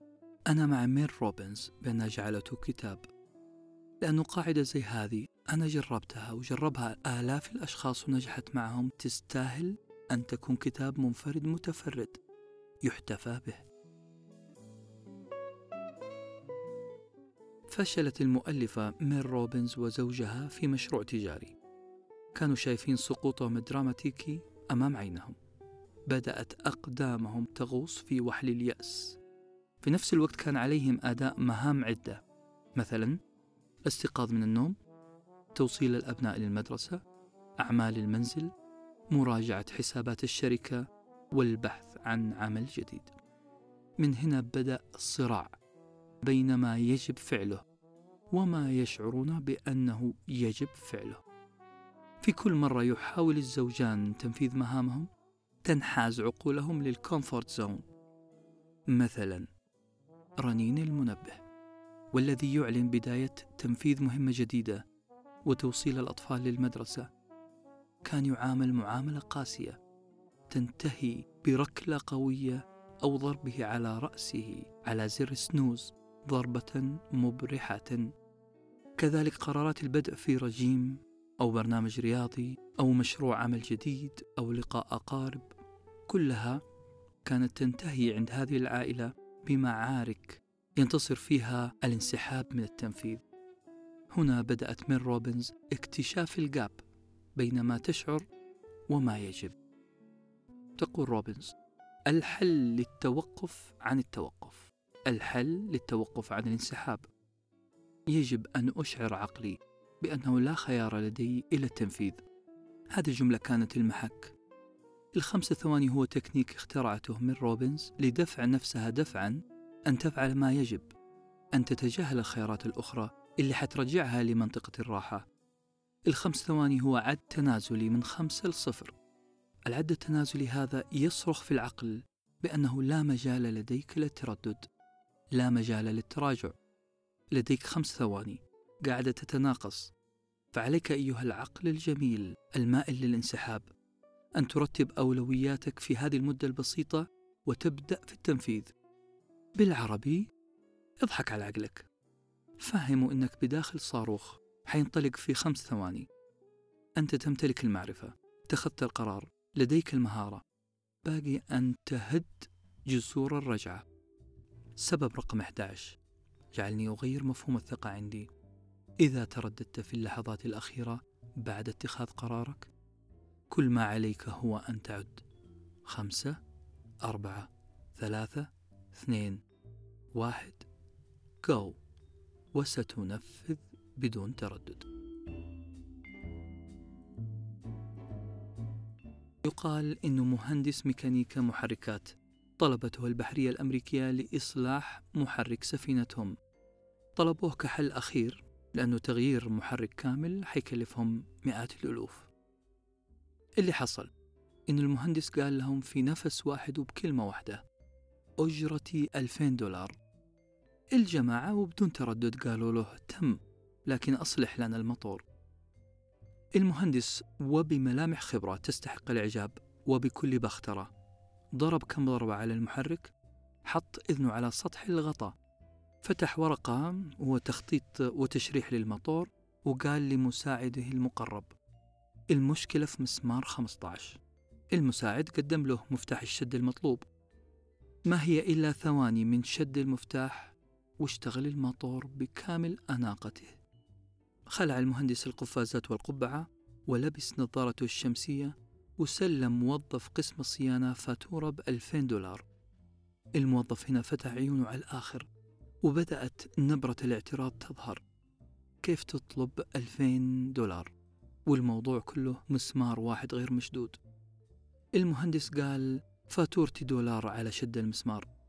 أنا مع ميل روبنز بأنها جعلته كتاب. لأنه قاعدة زي هذه أنا جربتها وجربها آلاف الأشخاص ونجحت معهم. تستاهل أن تكون كتاب منفرد متفرد يحتفى به. فشلت المؤلفة ميل روبنز وزوجها في مشروع تجاري. كانوا شايفين سقوطهم الدراماتيكي أمام عينهم. بدأت أقدامهم تغوص في وحل اليأس. في نفس الوقت كان عليهم أداء مهام عدة. مثلا الاستيقاظ من النوم توصيل الأبناء للمدرسة أعمال المنزل مراجعة حسابات الشركة والبحث عن عمل جديد. من هنا بدأ الصراع بين ما يجب فعله وما يشعرون بأنه يجب فعله. في كل مرة يحاول الزوجان تنفيذ مهامهم تنحاز عقولهم للكومفورت زون. مثلا رنين المنبه والذي يعلن بداية تنفيذ مهمة جديدة وتوصيل الأطفال للمدرسة. كان يعامل معاملة قاسية تنتهي بركلة قوية أو ضربه على رأسه على زر سنوز ضربة مبرحة. كذلك قرارات البدء في رجيم أو برنامج رياضي أو مشروع عمل جديد أو لقاء أقارب كلها كانت تنتهي عند هذه العائلة بمعارك ينتصر فيها الانسحاب من التنفيذ. هنا بدأت ميل روبنز اكتشاف ال gap بين ما تشعر وما يجب. تقول روبنز الحل للتوقف عن التوقف. الحل للتوقف عن الانسحاب. يجب أن أشعر عقلي بأنه لا خيار لدي إلا التنفيذ. هذه الجملة كانت المحك. الخمس ثواني هو تكنيك اخترعته ميل روبنز لدفع نفسها دفعا أن تفعل ما يجب أن تتجاهل الخيارات الأخرى اللي حترجعها لمنطقة الراحة. الخمس ثواني هو عد تنازلي من خمسة لصفر العد التنازلي هذا يصرخ في العقل بأنه لا مجال لديك للتردد لا مجال للتراجع. لديك خمس ثواني قاعدة تتناقص. فعليك أيها العقل الجميل المائل للانسحاب أن ترتب أولوياتك في هذه المدة البسيطة وتبدأ في التنفيذ. بالعربي اضحك على عقلك. فهموا أنك بداخل صاروخ حينطلق في خمس ثواني. أنت تمتلك المعرفة اتخذت القرار لديك المهارة. باقي أن تهد جسور الرجعة. سبب رقم 11 جعلني أغير مفهوم الثقة عندي. إذا ترددت في اللحظات الأخيرة بعد اتخاذ قرارك كل ما عليك هو أن تعد. خمسة أربعة ثلاثة اثنين واحد جو وستنفذ بدون تردد. يقال إنه مهندس ميكانيكا محركات طلبته البحرية الأمريكية لإصلاح محرك سفينتهم. طلبوه كحل أخير لأنه تغيير محرك كامل حيكلفهم مئات الألوف. اللي حصل؟ إن المهندس قال لهم في نفس واحد وبكلمة واحدة أجرتي ألفين دولار. الجماعة وبدون تردد قالوا له تم لكن أصلح لنا الموتور المهندس وبملامح خبرة تستحق الإعجاب وبكل بخترة. ضرب كم ضربة على المحرك حط إذنه على سطح الغطاء. فتح ورقة وتخطيط وتشريح للموتور وقال لمساعده المقرب المشكلة في مسمار 15 المساعد قدم له مفتاح الشد المطلوب. ما هي إلا ثواني من شد المفتاح؟ واشتغل الموتور بكامل أناقته. خلع المهندس القفازات والقبعة ولبس نظارته الشمسية وسلم موظف قسم الصيانة فاتورة بألفين دولار. الموظف هنا فتح عيونه على الآخر وبدأت نبرة الاعتراض تظهر. كيف تطلب ألفين دولار؟ والموضوع كله مسمار واحد غير مشدود. المهندس قال فاتورتي دولار على شد المسمار.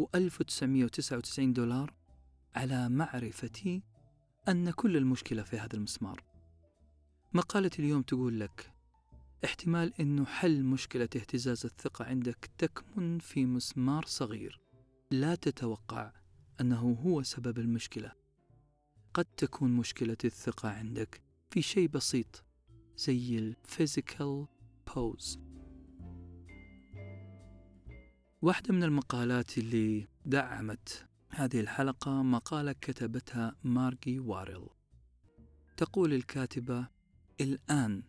و1999 دولار على معرفتي أن كل المشكلة في هذا المسمار. مقالة اليوم تقول لك احتمال أنه حل مشكلة اهتزاز الثقة عندك تكمن في مسمار صغير. لا تتوقع أنه هو سبب المشكلة. قد تكون مشكلة الثقة عندك في شيء بسيط زي ال physical pose واحدة من المقالات اللي دعمت هذه الحلقة مقالة كتبتها مارجي واريل. تقول الكاتبة الآن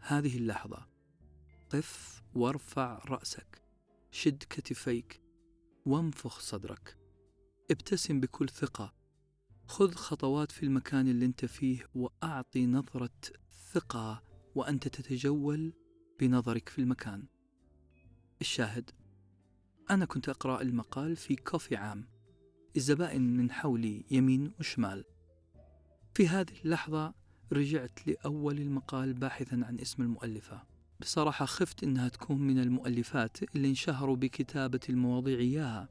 هذه اللحظة قف وارفع رأسك شد كتفيك وانفخ صدرك. ابتسم بكل ثقة. خذ خطوات في المكان اللي انت فيه وأعطي نظرة ثقة وأنت تتجول بنظرك في المكان. الشاهد. أنا كنت أقرأ المقال في كوفي عام الزبائن من حولي يمين وشمال. في هذه اللحظة رجعت لأول المقال باحثا عن اسم المؤلفة. بصراحة خفت إنها تكون من المؤلفات اللي انشهروا بكتابة المواضيع إياها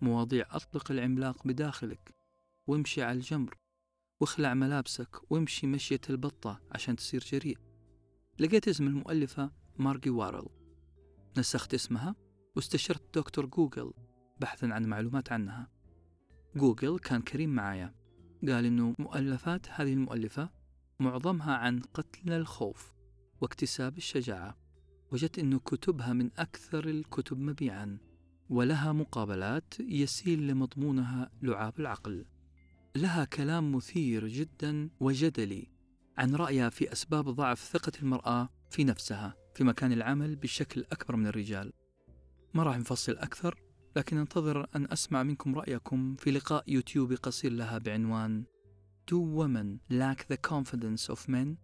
مواضيع أطلق العملاق بداخلك وامشي على الجمر واخلع ملابسك وامشي مشية البطة عشان تصير جريء. لقيت اسم المؤلفة مارجي وارل. نسخت اسمها؟ واستشرت دكتور جوجل بحثا عن معلومات عنها. جوجل كان كريم معايا. قال إنه مؤلفات هذه المؤلفة معظمها عن قتل الخوف واكتساب الشجاعة. وجدت أن كتبها من أكثر الكتب مبيعا ولها مقابلات يسيل لمضمونها لعاب العقل. لها كلام مثير جدا وجدلي عن رأيها في أسباب ضعف ثقة المرأة في نفسها في مكان العمل بشكل أكبر من الرجال. ما راح نفصل أكثر لكن انتظر أن أسمع منكم رأيكم في لقاء يوتيوبي قصير لها بعنوان Do women lack the confidence of men?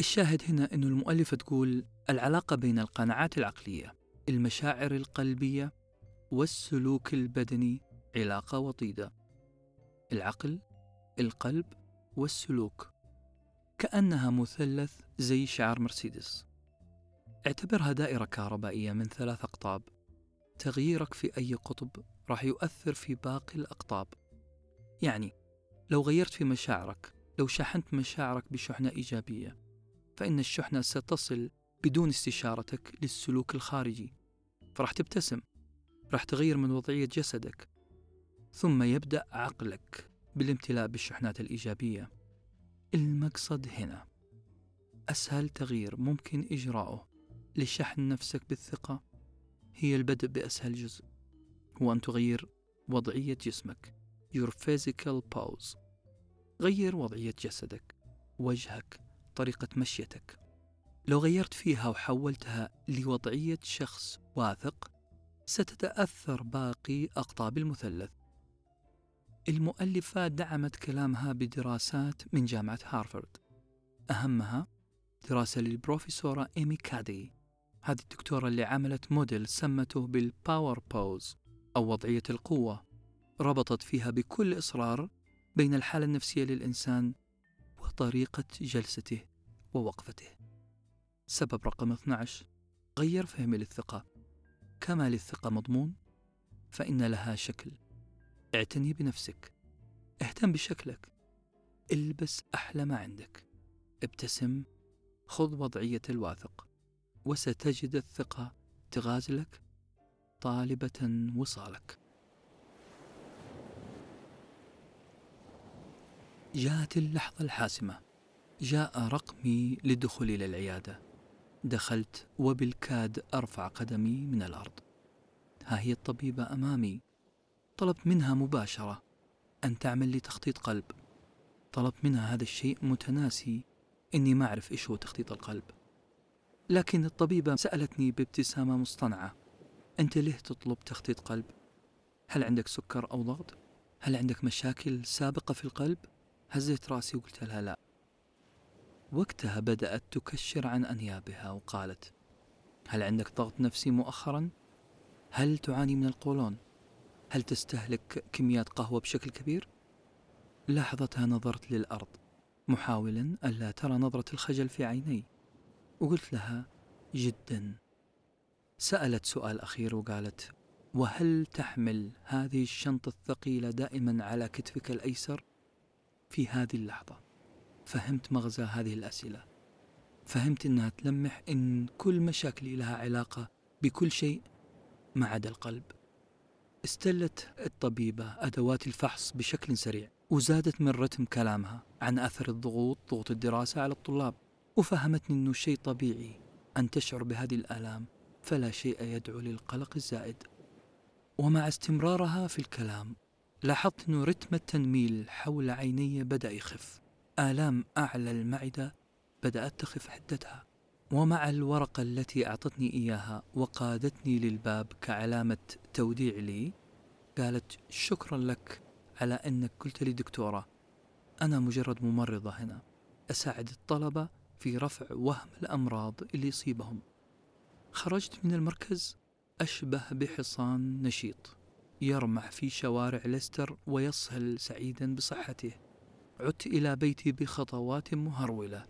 الشاهد هنا أن المؤلفة تقول العلاقة بين القناعات العقلية المشاعر القلبية والسلوك البدني علاقة وطيدة. العقل القلب والسلوك. كأنها مثلث زي شعار مرسيدس. اعتبرها دائرة كهربائية من ثلاث أقطاب. تغييرك في أي قطب راح يؤثر في باقي الأقطاب. يعني لو غيرت في مشاعرك لو شحنت مشاعرك بشحنة إيجابية فإن الشحنة ستصل بدون استشارتك للسلوك الخارجي. فراح تبتسم راح تغير من وضعية جسدك. ثم يبدأ عقلك بالامتلاء بالشحنات الإيجابية. المقصد هنا أسهل تغيير ممكن إجراؤه. لشحن نفسك بالثقة هي البدء بأسهل جزء هو أن تغير وضعية جسمك. Your physical pose. غير وضعية جسدك وجهك طريقة مشيتك. لو غيرت فيها وحولتها لوضعية شخص واثق ستتأثر باقي أقطاب المثلث. المؤلفة دعمت كلامها بدراسات من جامعة هارفارد. أهمها دراسة للبروفيسورة إيمي كادي. هذه الدكتورة اللي عملت موديل سمته بال power pose أو وضعية القوة. ربطت فيها بكل إصرار بين الحالة النفسية للإنسان وطريقة جلسته ووقفته. سبب رقم 12 غير فهمك للثقة. كما للثقة مضمون فإن لها شكل. اعتني بنفسك. اهتم بشكلك. البس أحلى ما عندك. ابتسم خذ وضعية الواثق. وستجد الثقة تغازلك طالبة وصالك. جاءت اللحظة الحاسمة. جاء رقمي للدخول إلى العيادة. دخلت وبالكاد أرفع قدمي من الأرض. ها هي الطبيبة أمامي. طلبت منها مباشرة أن تعمل لي تخطيط قلب. طلبت منها هذا الشيء متناسي. إني ما أعرف إيش هو تخطيط القلب. لكن الطبيبة سألتني بابتسامة مصطنعة أنت ليه تطلب تخطيط قلب؟ هل عندك سكر أو ضغط؟ هل عندك مشاكل سابقة في القلب؟ هزيت رأسي وقلت لها لا وقتها بدأت تكشر عن أنيابها وقالت هل عندك ضغط نفسي مؤخرا؟ هل تعاني من القولون؟ هل تستهلك كميات قهوة بشكل كبير؟ لحظتها نظرت للأرض محاولا ألا ترى نظرة الخجل في عيني وقلت لها جدا. سألت سؤال أخير وقالت وهل تحمل هذه الشنطة الثقيلة دائما على كتفك الأيسر؟ في هذه اللحظة؟ فهمت مغزى هذه الأسئلة. فهمت أنها تلمح أن كل مشاكلي لها علاقة بكل شيء ما عدا القلب. استلت الطبيبة أدوات الفحص بشكل سريع وزادت من رتم كلامها عن أثر الضغوط ضغوط الدراسة على الطلاب. وفهمتني أنه شيء طبيعي أن تشعر بهذه الآلام فلا شيء يدعو للقلق الزائد. ومع استمرارها في الكلام لاحظت أن رتم التنميل حول عيني بدأ يخف. آلام أعلى المعدة بدأت تخف حدتها. ومع الورقة التي أعطتني إياها وقادتني للباب كعلامة توديع لي قالت شكرا لك على أنك قلت لي دكتورة أنا مجرد ممرضة هنا. أساعد الطلبة في رفع وهم الأمراض اللي يصيبهم. خرجت من المركز أشبه بحصان نشيط يرمح في شوارع ليستر ويصهل سعيدا بصحته. عدت إلى بيتي بخطوات مهرولة.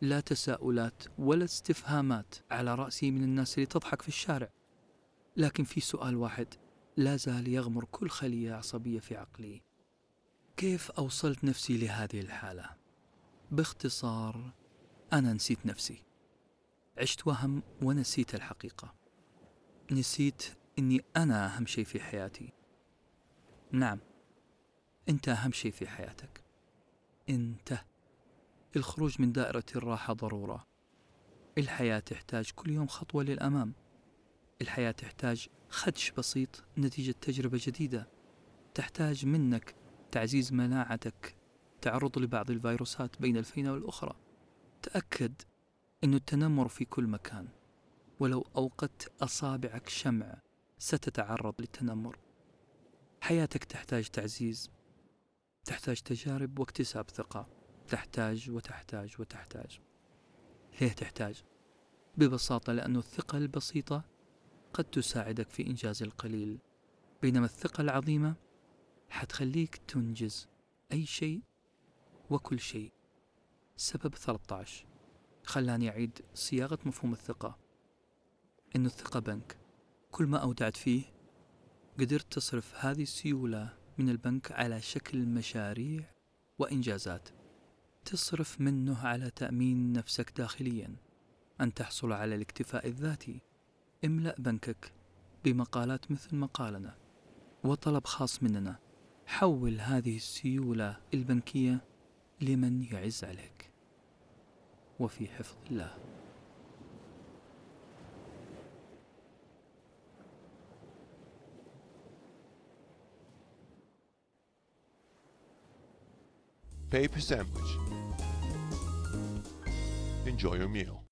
لا تساؤلات ولا استفهامات على رأسي من الناس اللي تضحك في الشارع. لكن في سؤال واحد لا زال يغمر كل خلية عصبية في عقلي. كيف أوصلت نفسي لهذه الحالة؟ باختصار أنا نسيت نفسي. عشت وهم ونسيت الحقيقة. نسيت إني أنا أهم شيء في حياتي. نعم أنت أهم شيء في حياتك. أنت الخروج من دائرة الراحة ضرورة. الحياة تحتاج كل يوم خطوة للأمام. الحياة تحتاج خدش بسيط نتيجة تجربة جديدة. تحتاج منك تعزيز مناعتك تعرض لبعض الفيروسات بين الفينة والأخرى. تأكد أن التنمر في كل مكان ولو أوقدت أصابعك شمع ستتعرض للتنمر. حياتك تحتاج تعزيز تحتاج تجارب واكتساب ثقة. تحتاج وتحتاج وتحتاج. ليه تحتاج؟ ببساطة لأن الثقة البسيطة قد تساعدك في إنجاز القليل. بينما الثقة العظيمة حتخليك تنجز أي شيء وكل شيء. سبب 13 خلاني أعيد صياغة مفهوم الثقة. إنه الثقة بنك. كل ما أودعت فيه قدرت تصرف هذه السيولة من البنك على شكل مشاريع وإنجازات. تصرف منه على تأمين نفسك داخليا. أن تحصل على الاكتفاء الذاتي. املأ بنكك بمقالات مثل مقالنا. وطلب خاص مننا. حول هذه السيولة البنكية لمن يعز عليك. وفي حفظ الله Paper sandwich. Enjoy your meal.